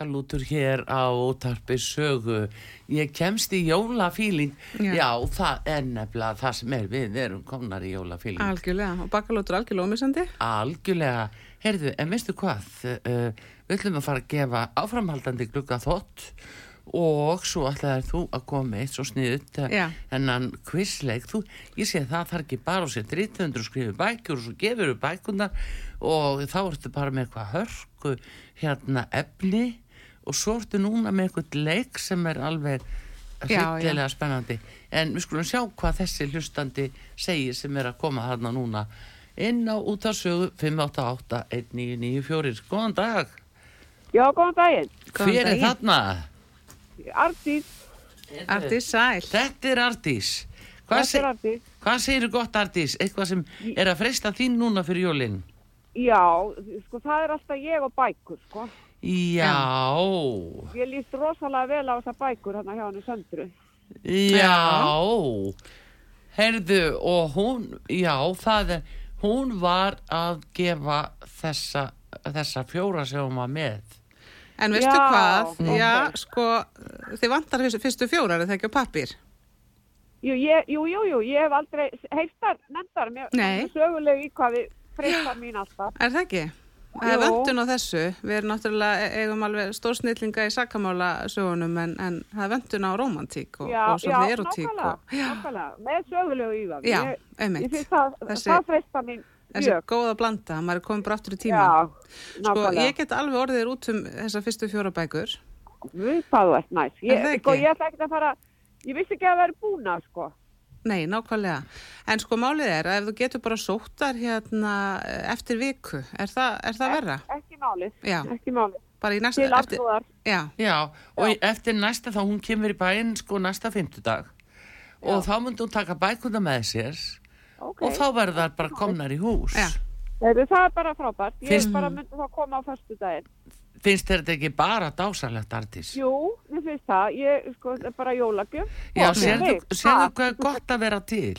Bakalútur hér á útarpi sögu. Ég kemst í jólafíling já. Já. það er nefnilega það sem er. Við erum komnar í jólafíling Algjörlega, og bakalótur algjörlega ómissandi. algjörlega, heyrðu, en veistu hvað? Uh, við ætlum að fara að gefa áframhaldandi glugga þótt og svo ætlaðir þú að koma eitt svo sniðut hennan quizleik, þú, ég sé það þarf ekki bara að setja rítundur og skrifa bækur og svo gefur þú bækunar og þá ertu bara með eitthvað hörku hérna efni og svo ertu núna með eitthvað leik sem er alveg hryllilega spennandi en við skulum sjá hvað þessi hlustandi segir sem er að koma þarna núna inn á út af sögu 588 1994 góðan dag, Já, góðan daginn. Hver er þarna? Artís, Artís Sæl. Þetta er Ardís hvað, seg, Artís. hvað segir gott Ardís? eitthvað sem er að freista þín núna fyrir jólinn Já, sko það er alltaf ég og bækur, sko. Já, Ég líst rosalega vel á þessar bækur hérna hjá henni Söndru. já Herðu og hún já, það er hún var að gefa þessa, þessa fjóra sem hún var með En veistu Já, hvað? ok. Já, sko, þið vantar fyrstu, fyrstu fjórar, er það ekki á pappir? Jú, ég, jú, jú, jú, ég hef aldrei heistar, nefndar, mér mér söguleg í hvað við freistar mín alltaf. Er það ekki? Það er vöndun á þessu. Við erum náttúrulega, e- eigum alveg stórsnillinga í sakamála sögunum en, en það er vöndun á romantík og, Já, og já, svolítið erotík. nákvæmlega, já, nákvæmlega, með sögulegu í það. já, einmitt. Þessi- Þessi mjög. góða blanda, maður er komin bara aftur í tíma. Já, Sko, nákvæmlega. ég get alveg orðið þér út um þessar fyrstu fjóra bækur. Við þú ert næst. Sko, ég ætla ekki að fara, ég vissi ekki að það væri búna, sko. Nei, nákvæmlega. En sko málið er að ef þú getur bara sóttar hérna eftir viku, er það, er það verra? Ekki málið, Já. ekki málið. Bara í næsta, Til aftrúðar. já, Já, og í- eftir næsta þá hún kemur í bæinn sko næsta fimmtudag og þá myndi hún taka bækuna með sér Ok. og þá verður það bara komnar í hús Já. Það er bara frábært. Ég Finnst- bara myndi þá koma á föstu daginn. Finnst þér þetta ekki bara dásalegt Artís? Jú, mér finnst það. Ég, sko, er bara jólagjöf. Já, Og sérðu, hvað er gott að vera til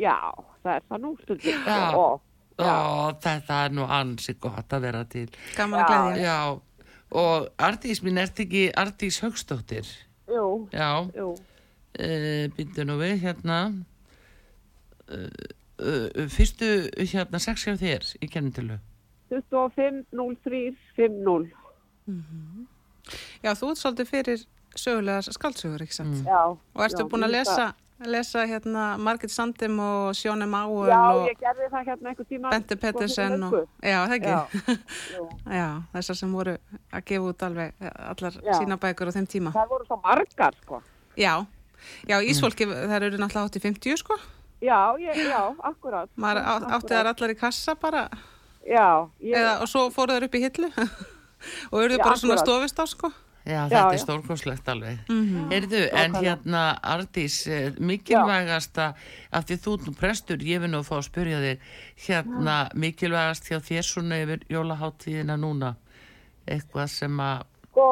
Já, það er það nú stundum. Já. Ó, Ó, þetta er nú ansi gott að vera til gaman að Já. glæðja. Já, og Artís mín ert ekki Artís Högstóttir Jú, Já, jú. uh, byrju nú við hérna uh, uh, fyrstu hérna sex hjá þér í kennitölu 25 03 50. Já, þú ert svolítið fyrir sögulega skaldsögur, ekki sant? Já. Og ertu já, búin að lesa, lesa hérna Margit Sandem og Sjóni Mául Já, og ég gerði það hérna einhver tíma. Bente Pettersen og, já, það ekki? Já. Já, þessar sem voru að gefa út alveg eh, allar Já. sína bækur á þeim tíma. Það voru svo margar, sko. Já, já, Ísfólki, þær eru náttúrulega átti 50, sko. Já, ég, já, akkurat. Maður á- átti þær allar í kassa bara, Já, ég, eða, og svo fóru þær upp í hillu og eruðu bara svona stofist á, sko. Já, Já, þetta er já. stórkoslegt alveg. Mhm. Heyrðu, en hérna, Ardís, eh, mikilvægasta, af því þú ert nú prestur, ég vil nú fá að spyrja þig, hérna, mikilvægast hjá þér svona yfir jólaháttíðina núna, eitthvað sem að, sko,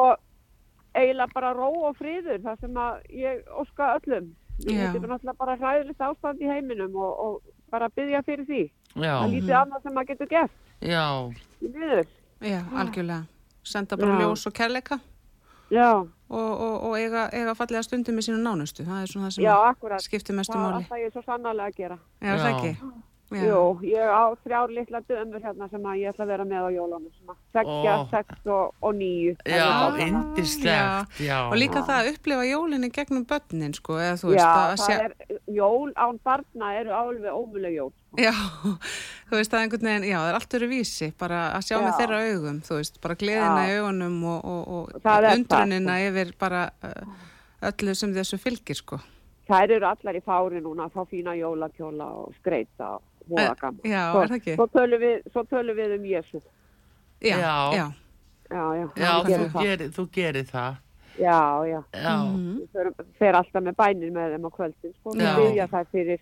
eiginlega bara ró og friður, það sem að ég óska öllum. Já. Þetta er náttúrulega bara hræðilegt ástand í heiminum og, og bara byggja fyrir því. Já, Það er lítið annað sem maður getur gert. já, Í miður. Já, algjörlega. Senda bara Já. ljós og kærleika Já, og, og, og eiga, eiga fallega stundum með sínu nánustu. Það er svona það sem já, akkurat. skiptir mestu Það máli. ætla ég svo sannarlega að gera. Já, er það Já. ekki? Já. Jú, ég á þrjár litla dömur hérna sem að ég ætla að vera með á jólunum. Sem að Seggja, Ó. sex og, og níu. já, Já. indislegt, já. Og líka það að upplifa jólinni gegnum börnin, sko, eða þú veist Já, að það er, jól án barna eru alveg ómuleg jól. sko. Já, þú veist að einhvern veginn, já, það er allt öru vísi, bara að sjá með Já. þeirra augum, þú veist, bara gleðina í augunum og, og, og Það það, undrunina yfir bara uh, öllu sem þessu fylgir, sko. Þær eru allar í fári núna að fá fína jólakjóla og skreita og hóða gaman. Já, Svo- er það ekki? Svo tölum við, svo tölum við um Jésu. Já, Já. já, Já, já. Þú gerir það. gerir, þú gerir það. Já, já. Já, Mhm. Fer, alltaf með bænir með þeim á kvöldin. Sko, við byggja það fyrir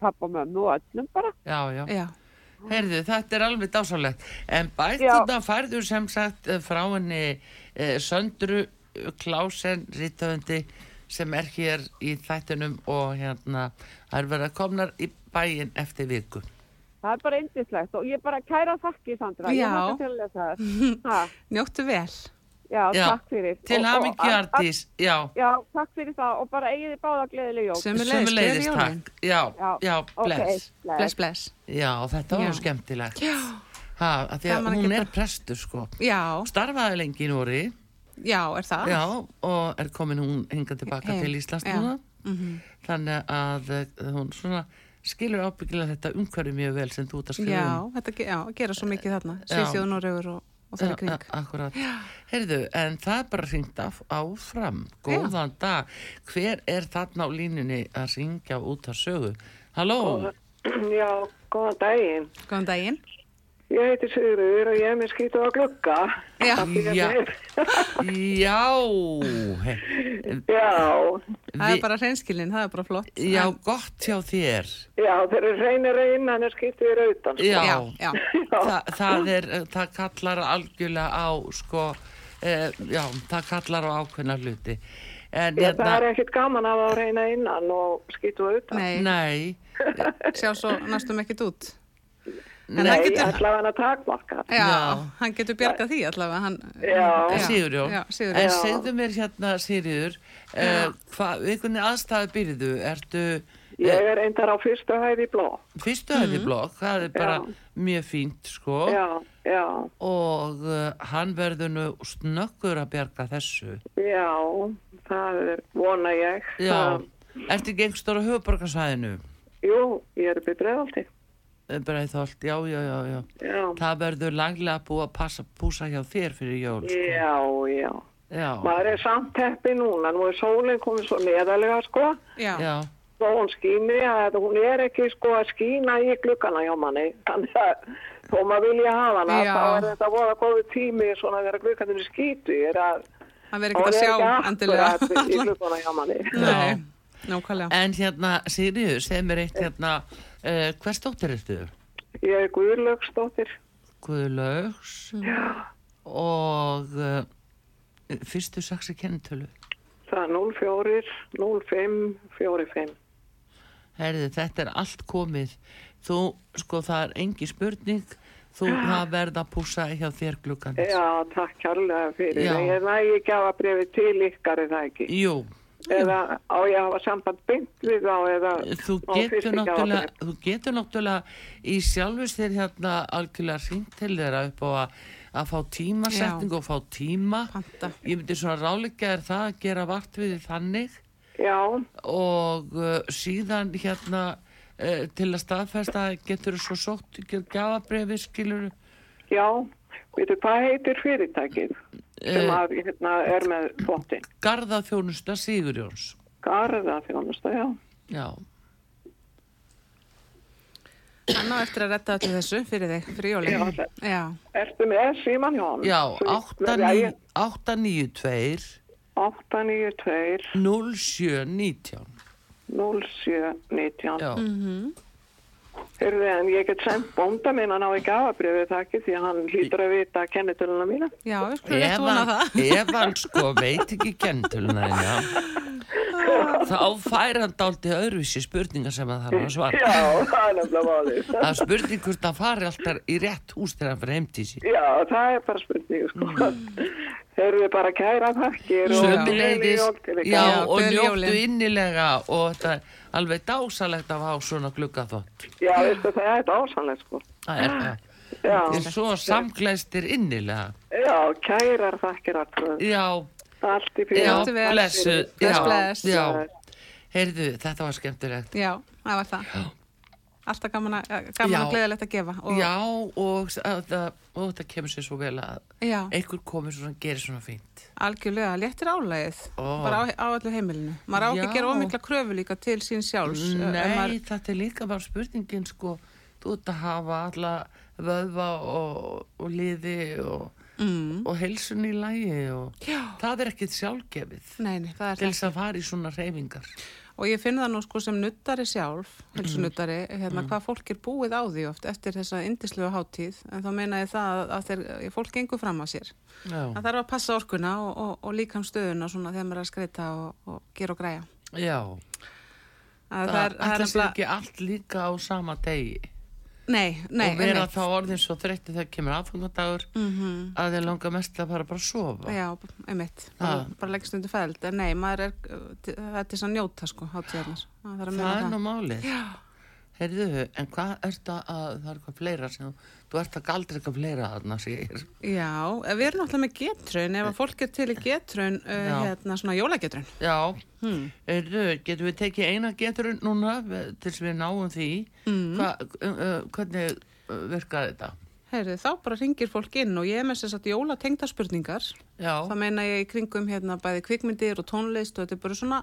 pappa og mömmu og öllum bara. já, já. já, Heyrðu, þetta er alveg dásalegt. En bætuna færðu sem sagt eh, frá henni eh, Söndru Klásen Rítöfundi sem er hér í þættunum og hérna það er verið að komnar í bæin eftir viku. Það er bara indislegt og ég bara kæra þakki Sandra. Já. Ég mátti til að lesa það. Ha, njóttu vel. Já, Já, takk fyrir. Til Og- og- hamingju að- Artís, já. Já, takk fyrir það og bara eigiði báða gleðileg jól. Sömuleiðis, gleðileg jólin. takk. Já, Já, já, ok, bless. Bless, bless. Já, þetta var Já. skemmtilegt. Já. Ha, að því að hún geta- er prestur, sko. Já, Starfaði lengi í Nóri, já, er það? já, og er komin hún hingað tilbaka Heim, til Íslands já. núna. Mhm. Þannig að eh, hún svona skilur ábyggilega þetta umhverju mjög vel sem þú ert að skrifa Já, um. þetta ge- já, gera svo mikið þarna. Já. Svíþjóð, Noregur og, og þeirri kring. Ja, akkurat. Heyrðu, en það er bara hringt af, áfram. Góðan dag. Hver er þarna á línunni að ringja út að sögu? Halló? Já, góðan daginn. Góðan daginn. Ég heiti Sigurður og ég er með skýtu á glugga. Já. Já. Já. Já, Það er bara hreinskilin, það er bara flott. Já, En- gott hjá þér. já, þeir eru reynir einn, hann er skýtu í rautan. Sko. Já, Já, já. Þa, það, er, það kallar algjörlega á, sko, eh, já, það kallar á ákveðna hluti. En Já, það er ekkit gaman að reyna innan og skýtu á utan. Nei, Nei, sjá svo næstum ekkert út. En nei, getur- allavega hann að takmarka. Já, Já. hann getur bjargað því allavega. Hann, Já. Já, Sigurjón. en segðu mér hérna, Sigurður, hvað, við kunni aðstæðu byrjuðu, ertu Ég er reyndar á fyrstu hæði bló. fyrstu hæði blokk, það er bara Já. mjög fínt, sko, Já, já, og uh, hann verður nú snöggur að bjarga þessu. já, það er, vona ég. Já, Það, ertu gengstur á höfuborgarsvæðinu? jú, ég er upp í bregðaldi. Breiðholt, já, já, já, já. Já, Það verður langlega búið að passa, púsa hjá þér fyrir jól, sko. já, já. Já, Maður er samt teppi núna, nú er sólinn komið svo neðalega, sko. Já, já, þó hún skýni að hún er ekki sko að skýna í glukkana hjá manni þannig að þó maður vilja hafa hana Já. þá er þetta voða góðu tími svona þegar glukkanir skýtu er að hann verður ekkert að sjá ekki endilega. akkurat í glukkana hjá manni Nei, nákvæmlega. En hérna, Sigriður, segð mér eitt hérna, uh, hvers dóttir ertu? ég er Guðlaugsdóttir Guðlaugs og uh, fyrstu saksi kennitölu. það er 04 05 45 Herði, þetta er allt komið. Þú, sko, það er engi spurning. Þú, það verða að púsa hjá þér gluggan. já, takk kærlega fyrir Já. ég nægi ekki að brefi til ykkar er það ekki Jú, eða á ég að hafa samband beint við þá eða þú getur náttúrulega, þú getur náttúrulega í sjálfus þér hérna algjörlega hringt til þeirra upp á að, að fá tímasetning og fá tíma. Panta. Ég myndi svona ráleika er það að gera vart við þannig. Já, og uh, síðan hérna uh, til að staðfesta getur þú svo sótt gafabrefi skilur já veitu hvað heitir fyrirtækið sem að hérna er með þvottin Garðaþjónusta Sigurjóns. Garða þjónusta, já. já, Hann á eftir að retta öllu þessu fyrir þig, fyrir jólinn. Já, Ertu með síman hjá hann? já Svo verði ég- 892 892 0719 0719. já, Heyrðu, en ég get sendt bónda minn að ná í gafabrifið það ekki því að hann hlýtur að vita kennitöluna mína. já, við skulum ef rétt vona það. ef hann sko veit ekki kentuluna þína þá fær hann dálítið öðruvísi spurningar sem að þarf að svara Já, það er nefnilega málið. það er spurning hvort að fari alltaf í rétt hús þegar hann fyrir heimtísi Já, það er bara spurning, sko. Mm. Þeir eru bara kæra þakkir og og njóttu innilega og þetta er alveg dásalegt að hafa svona gluggaþótt Já, veistu, það er dásanlega, sko. það er það Já, Þið er svo samglæstir innilega já, kærar þakkir alltaf. já, Allt í já, fyrir. Njóttu vel. blessu Bless, já, bless. já, heyrðu, þetta var skemmtilegt Já, það var það. Alltaf gaman að, gaman Já. að gleðilegt að gefa. Og, já, og, að, það- og þetta kemur sér svo vel að Já, einhver komið svona gerir svona fínt algjörlega, léttir álægið. Ó. Bara á, á allu heimilinu. Maður á ekki að gera ómikla kröfu líka til sín sjálfs. eh, Nei, maður- þetta er líka bara spurningin sko, þú ert að hafa alla vöðva og, og liði og, Mm. og heilsun í lægi og Já. það er ekkit sjálfgefið Nei, til þess að fara í svona reyfingar Og ég finn það nú sko sem nuttari sjálf, Mm. helsunuttari, hérna hvað fólk er búið á því oft eftir þessa indislu hátíð. En þá meina ég það að, að þeir, fólk gengur fram að sér. Já, Það þarf að passa orkuna og, og, og líkam stöðuna svona þegar maður er að skreita og, og gera og græja. já. Að það, það er, það er ekki allt líka á sama degi Nei, nei, og vera þá orðin svo þreytti þegar kemur aðfangandagur Mhm. að þeir langa mest að fara bara að sofa Já, einmitt. Bara, bara leggst undir fæld. En nei, maður er, það er að njóta sko, hátíðarnar. Það er nú málið Heyrðu, en hvað ert að, að það er eitthvað fleira sem þú ert að galdra eitthvað fleira þarna segir Já, við erum náttúrulega með getrun, ef að fólk er til í getrun, uh, hérna svona jólagetrun. Já, Hmm. Heyrðu, getum við tekið eina getur núna til þess við náum því Mm. Hva, uh, uh, hvernig virkar þetta? Heyrðu, þá bara ringir fólk inn og ég er með þess að jóla tengda spurningar. Já, Það meina ég í kringum hérna bæði kvikmyndir og tónlist og þetta er bara svona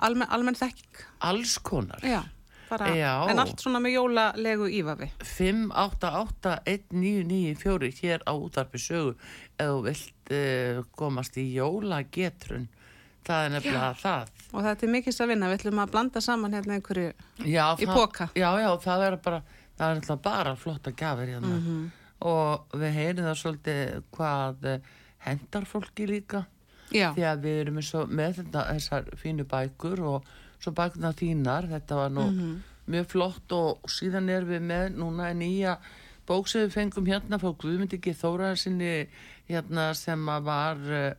almenn, almenn þekking. alls konar Já, bara, Já. en allt svona með jólalegu ífafi. 5881994 hér á útarpi sögu ef þú vilt uh, komast í jólagetrun það er nefnilega það Og þetta er mikils að vinna, við ætlum að blanda saman hérna einhverju, já, Í það- poka. Já, já, það er bara það er bara flotta gafir hérna Mhm. og við heyrum það svolítið hvað eh, hendar fólki líka já, því að við erum eins og með þetta, þessar fínu bækur og svo bækurna þínar, þetta var nú Mhm. mjög flott og síðan erum við með núna nýja bók sem við fengum hérna frá Guðmundi G. Þóraðarsinni hérna sem að var uh,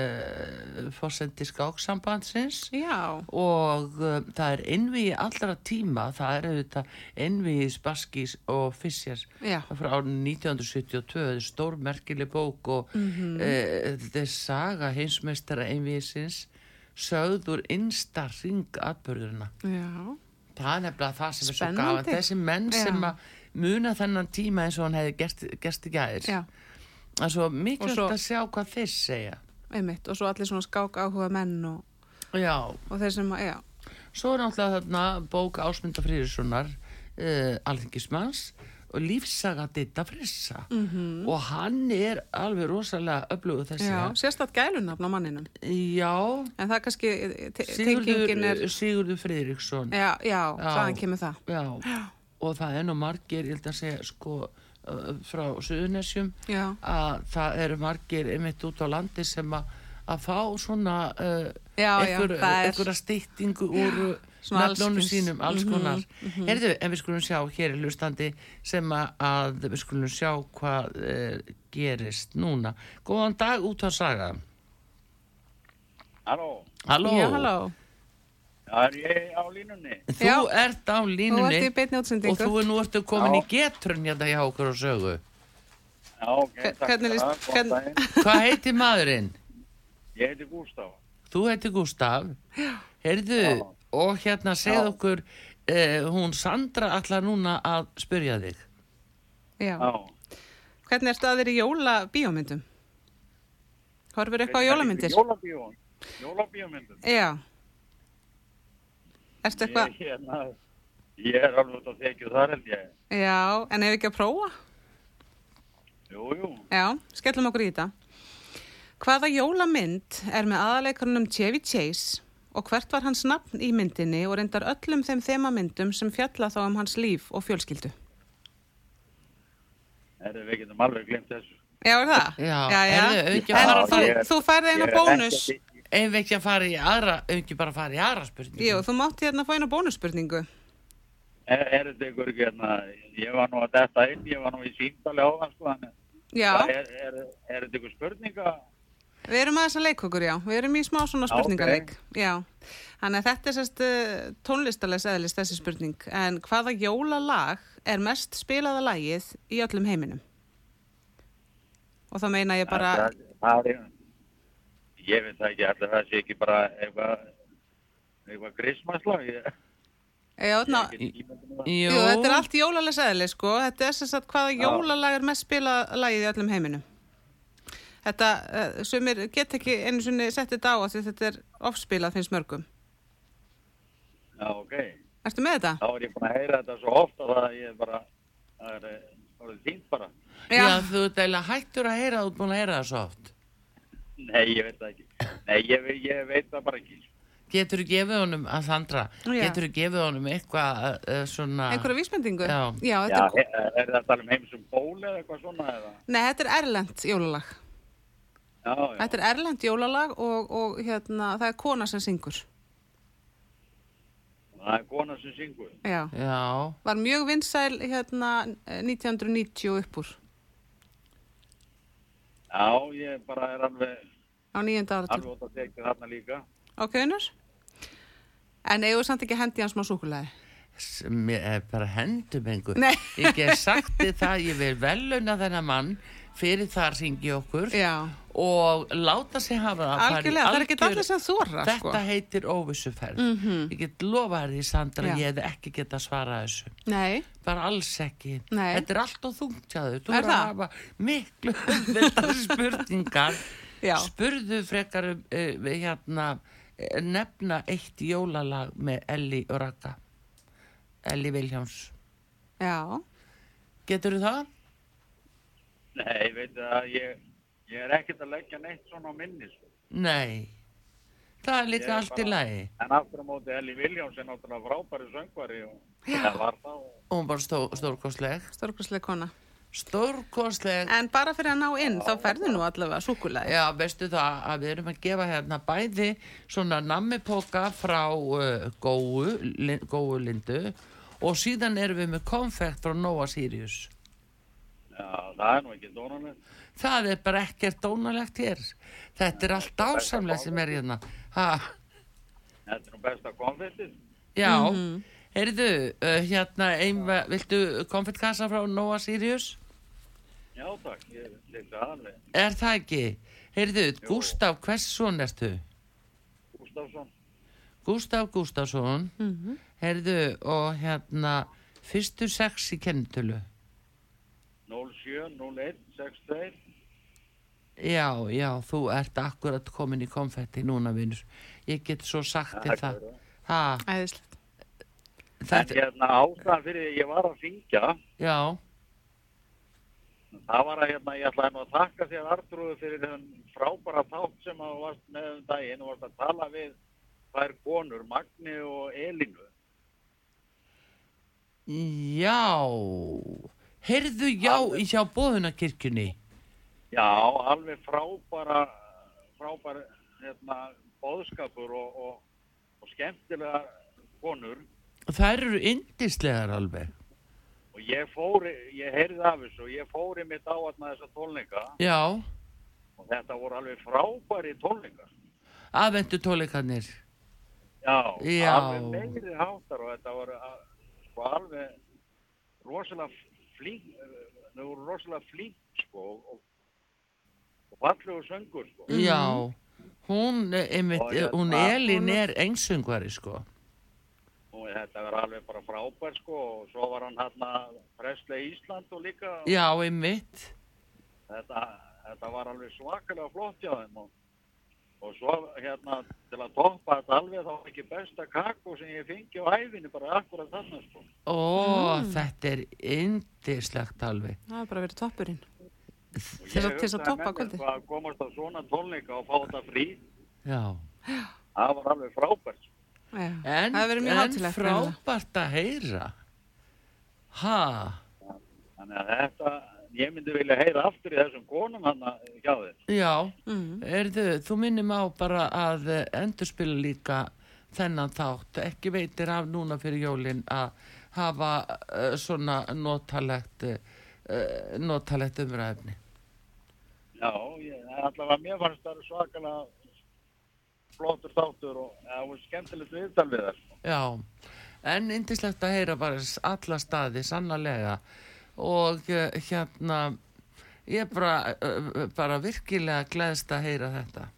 uh, fórseti skáksambandsins. Já, og uh, það er innvíi allra tíma, það er auðvitað innvíi Spaskís og Fissers já, frá árið 1972 þetta er stór merkileg bók og Mhm. e, þetta er saga heimsmeistara einvísins sögður innsta ringatbörðurina já, það er nefnilega það sem er svo gaman. Þessi menn Já. sem að muna þennan tíma eins og hann hefði gert, gæðir já, það er svo mikilvægt að sjá hvað þeir segja. Einmitt. Og svo allir svona skák áhuga menn og, já, og þeir sem að, já, svo er náttúrulega þarna bók Ásmynda Frýrissonar uh, alþingismanns. og lífsaga Ditta Frissa Mhm. og hann er alveg rosalega öflugur þessi já, sérstætt gælunafn á manninum. Já, En það er kannski, te- Sigurður, er, Sigurður Friðriksson já. já, já, Já. hvaðan kemur það? og það er nú margir, ég held að segja sko frá Suðunesjum Já, að það eru margir einmitt út á landi sem að að fá svona uh, Já, já, einhver, það er- einhverja styttingu úr nafnónu sínum, alls Mhm, konar Herðu, en við skulum sjá hér í hlustandi sem að, við skulum sjá hvað uh, gerist núna Góðan dag út á saga Halló, Halló, já, halló. það er ég á línunni. þú Já. ert á Þú línunni ert í beinni og þú er nú ertu komin Já. í getrun hérna hjá okkur á sögu Já, ok, takk hvernig fyrir það, hvern-. Hvað heitir maðurinn? Ég heiti Gústaf. Þú heitir Gustaf Heyrðu, Já. Og hérna segð Já. okkur eh, hún Sandra allar núna að spyrja þig Já. Já. Hvernig er staðir í jólabíómyndum? Horfur eitthvað á jólamyndir? Jólabíón. Jólabíómyndum. Já. Ertu eitthvað? Ég, hérna, ég er alveg út að þekju þar held ég. Já, en ef ekki að prófa? Jú, jú. Já, skellum okkur í þetta. Hvaða jólamynd er með aðaleikarunum Chevy Chase og hvert var hans nafn í myndinni og reyndar öllum þeim þemamyndum sem fjalla þá um hans líf og fjölskyldu? Herðu, við getum alveg glemt þessu. Já, er það? Já, já. heyrðu, auðvitað En fara þú, Ég- þú færði er bónus. að- Ef ekki að fara í aðra, ekki bara að fara í aðra spurningu. Jú, þú mátt hérna fá eina bónusspurningu. Er, er þetta ykkur ekki hérna, ég var nú að detta inn, ég var nú í símtali á það, sko, þannig. Já, Er, er, er þetta ykkur spurninga? Við erum aðeins að leika okkur, já. Við erum í smá svona Já, spurningaleik. Já, þannig að þetta er sérst uh, tónlistalegs eðlis þessi spurning. En hvaða jólalag er mest spilaða lagið í öllum heiminum? Og það meina ég bara, Það, það er, ég veit það ekki, allir það sé ekki bara eitthvað, eitthvað grismaslag. Já, ná. Jú, þetta er allt jólalegs eðlis, sko. Þetta er sérst að hvaða jólalag er mest spilaða lagið í öllum heiminum? Þetta, uh, sumir get ekki einu sinni sett þetta á að því þetta er ofspilað finnst mörgum. Já, ok. Ertu með þetta? Þá er ég búin að heyra þetta svo ofta að ég bara, það er, það er fínt bara. já, þú ert eiginlega hættur að heyra, þú ert búin að heyra það svo oft. Nei, ég veit það ekki. Nei, ég, ég veit það bara ekki. Getur þú gefið honum, að Sandra, Já. getur þú gefið honum eitthvað uh, svona... Einhverja vísbendingu? Já. Já, Já, þetta er, er, er þetta alveg heim sem ból eða eitthvað svona eða? nei, þetta er erlend jólalag. Já, já. Þetta er erlend jólalag og, og hérna, það er kona sem syngur. Það er kona sem syngur. Já. Já, Var mjög vinsæl hérna 1990 upp úr Já, ég bara er alveg, á nýjönda áratug. alveg út að tekja þarna líka. Ok, unnur? En eigum við samt ekki hendi hans smá súkulæði? mér er bara hendum einhver. Nei. Ég get sagt þið það, ég vil veluna þennan mann fyrir það að ringi okkur Já. og láta sig hafa það að í Algjörlega, það er ekki algjör- allir sem þóra, Þetta sko. heitir óvissuferð. Mhm. Ég get lofa þér því, Sandra, Já. ég hefði ekki geta svarað þessu. Nei, Bara alls ekki. Nei. Þetta er allt og þungt hjá þau. Þú Er að hafa miklu spurningar. Já. Spurðu frekar uh, hérna, eh, nefna eitt jólalag með Elli og Raka. Elli Viljáms. já. Getur þú það? Nei, veit það, ég, ég er ekkert að leggja neitt svona á minni, sko. Nei. Það er líka er allt í lagi. En aftur á móti Elli Viljáms er náttúrulega frábæri söngvari og það var það. og- Hún var stó, stórkostleg. Stórkostlega kona. Stórkostleg. En bara fyrir að ná inn, þá ferðu nú allavega súkulæði. Já, veistu það að við erum að gefa hérna bæði svona nammipoka frá uh, góu, lin, góu lindu og síðan erum við með konfekt frá Nova Sirius. Já, það er nú ekki dónalegt. Það er bara ekkert dónalegt hér. Þetta er allt ásamlega sem er hérna. Ha, Þetta er nú besta konfettið. já, Mhm. heyrðu, uh, hérna, einva, viltu konfektkassa frá Nova Sirius? Já, takk, ég leti aðalveg. Er það ekki? Heyrðu, Gústaf, hvers son ertu? Gustafsson, Gústaf Gústafsson, Mhm. heyrðu, og hérna, fyrstu sex í kennitölu. 07, 01, 62. Já, já, þú ert akkurat komin í konfetti núna, vinnur. Ég get svo sagt þér það. Það. Æðislegt. En þetta, hérna ástæðan fyrir því ég var að syngja, já, það var að hérna, ég ætlaði nú að þakka þér Artrúðu fyrir þennan frábæra þátt sem að varst með um daginn og varst að tala við þær konur, Magni og Elinu. já, heyrðu, já, í hjá bóðunarkirkjunni. Já, alveg frábæra, frábæra hérna, boðskapur og, og, og skemmtilega konur Þær eru indislegar alveg. og ég fór, ég heyrði af þessu og ég fór í mitt á þarna þessa tónleika Já, og þetta voru alveg frábæri tónleikar. aðvendu tóleikarnir. Já, Já. alveg meiri háttar og þetta voru sko alveg rosalega flink, þau voru rosalega flink sko og, og fallegu söngur sko. Já, hún, eh, einmitt, hérna- hún Elin er engsöngvari, sko. og þetta var alveg bara frábær sko og svo var hann hérna Presle Ísland og líka Já, einmitt. þetta, þetta var alveg svakalega flott hjá þeim og, og svo hérna til að toppa þetta alveg þá ekki besta kakó sem ég fengi á æfinni bara akkurat þarna sko. Ó, þetta er indislegt alveg. Það er bara verið toppurinn. Til ég þess að hugsaði toppa mér, kvöldið. sko, að komast á svona tónleika og fá þetta frí Já. það var alveg frábært sko. Já. En, en frábært að heyra. Ha, þannig að þetta ég myndi vilja heyra aftur í þessum konum hann hjá þér. Já, Mm. erðu, þú minnum á bara að eh, endurspila líka þennan þátt, ekki veitir af núna fyrir jólin að hafa uh, svona notalegt uh, notalegt umræfni Já, ég, allavega mér fannst það svakalega flottur þáttur og það var skemmtilegt viðtal við sko. Já, en indislegt að heyra bara alla staði, sannlega og uh, hérna ég er bara, uh, bara virkilega gleðst að heyra þetta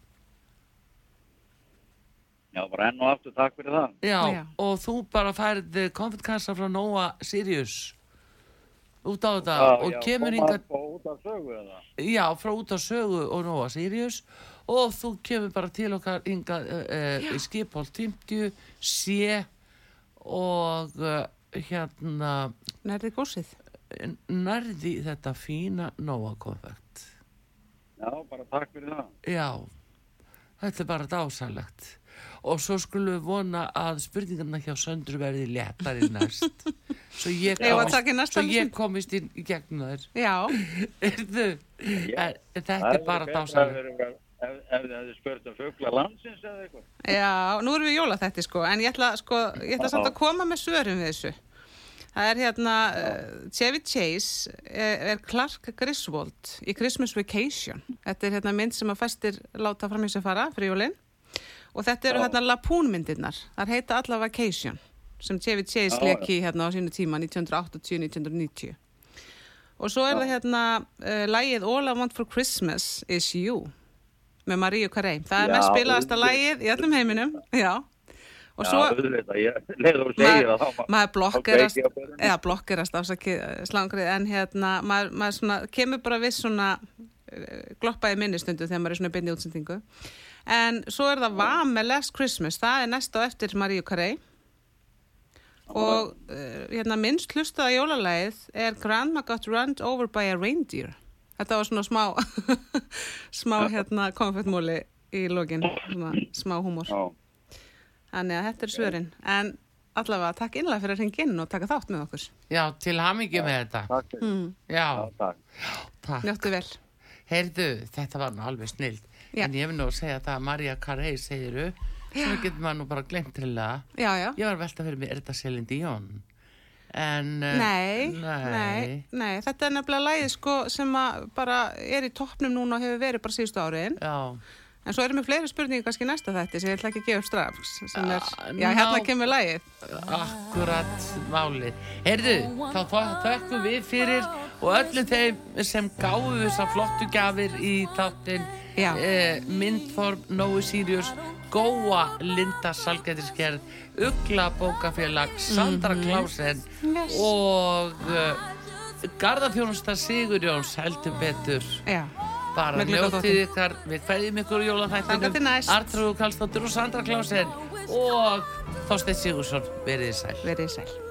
Já, bara enn og aftur takk fyrir það. Já, Já. og þú bara færið konfettkassa frá Nóa Sirius út á þetta og já, kemur og út af sögu eða? já, frá út á sögu og Nóa Sirius og þú kemur bara til okkar hingað uh, uh, í skipholt 50 sé og uh, hérna Nærði gósið. Nærði þetta fína Nóa konfekt Já, bara takk fyrir það. Já, þetta er bara dásalegt. Og svo skulum við vona að spurningarna hjá Söndru verði léttari næst. Svo ég komist, svo ég komist í, í gegnum þær. Já, Erðu, er, þetta er bara dásalegt. Ef, ef þið hefði spurt um fugla landsins eða eitthvað. já, nú erum við jólaþætti sko, en ég ætla, sko, ég ætla samt að koma með svörum við þessu. Það er hérna, uh, Chevy Chase er, er Clark Griswold í Christmas Vacation. Þetta er hérna mynd sem að festir láta fram í sig fara, fyrir jólinn. Og þetta eru Já. hérna Lapoon myndirnar. Það heita alla Vacation, sem Chevy Chase Já, leki hérna á sínu tíma, 1980-1990. Og svo er það hérna uh, lægið All I Want For Christmas Is You með Maríu Carey. Það er Já, mest spilaðasta lægið í öllum heiminum. Já. Og svo þá. maður, maður blokkerast eða blokkerast afsakið slangrið en hérna maður, maður svona, kemur bara við svona uh, gloppa í minnistundu þegar maður er svona byrni útsendingu. En svo er það Vam með Last Christmas það er næst á eftir Maríu Carey. Og uh, hérna minnst hlustaða jólalægið er Grandma Got Run Over by a Reindeer. Þetta var svona smá smá hérna konfettmóli í lokin, svona smá húmor. Já, Þannig að þetta er svörin. En allavega, takk innlega fyrir að ringa inn og taka þátt með okkur. Já, til hamingi með þetta. takk fyrir. Mm. Já, Já, takk. takk. Njóttu vel. Heyrðu, þetta var nú alveg snild. Já. En ég vil nú að segja það að Maria Carey segiru, sem getur maður nú bara glemt til það. Já, já. Ég var að velta fyrir mig, er þetta Celine Dion? En... eh, Nei, nei. nei, nei, þetta er nefnilega lægið sko sem að bara er í toppnum núna og hefur verið bara síðustu áriðin. Já, En svo erum við fleiri spurningar kannski næsta þætti sem ég ætla ekki að gefa strax. Sem er, Ah, já, hérna kemur lægið. akkurat málið. Heyrðu, þá þökkum við fyrir og öllum þeim sem gáfu þessar flottu gjafir í þáttin Já. eh, Myndform, Nói Sirius, Góa, Linda Salgættiskerð, Ugla Bókafélag, Sandra Klásen Mhm. Yes. og uh, Garðafjónusta Sigurjóns heldur betur. Já, Bara njótið ykkar, við kveðjum ykkur jólaþættinum, næst. Artrúðu Kallstóttur og Sandra Klásen og Þorsteinn Sigursson, verið sæl. verið sæl.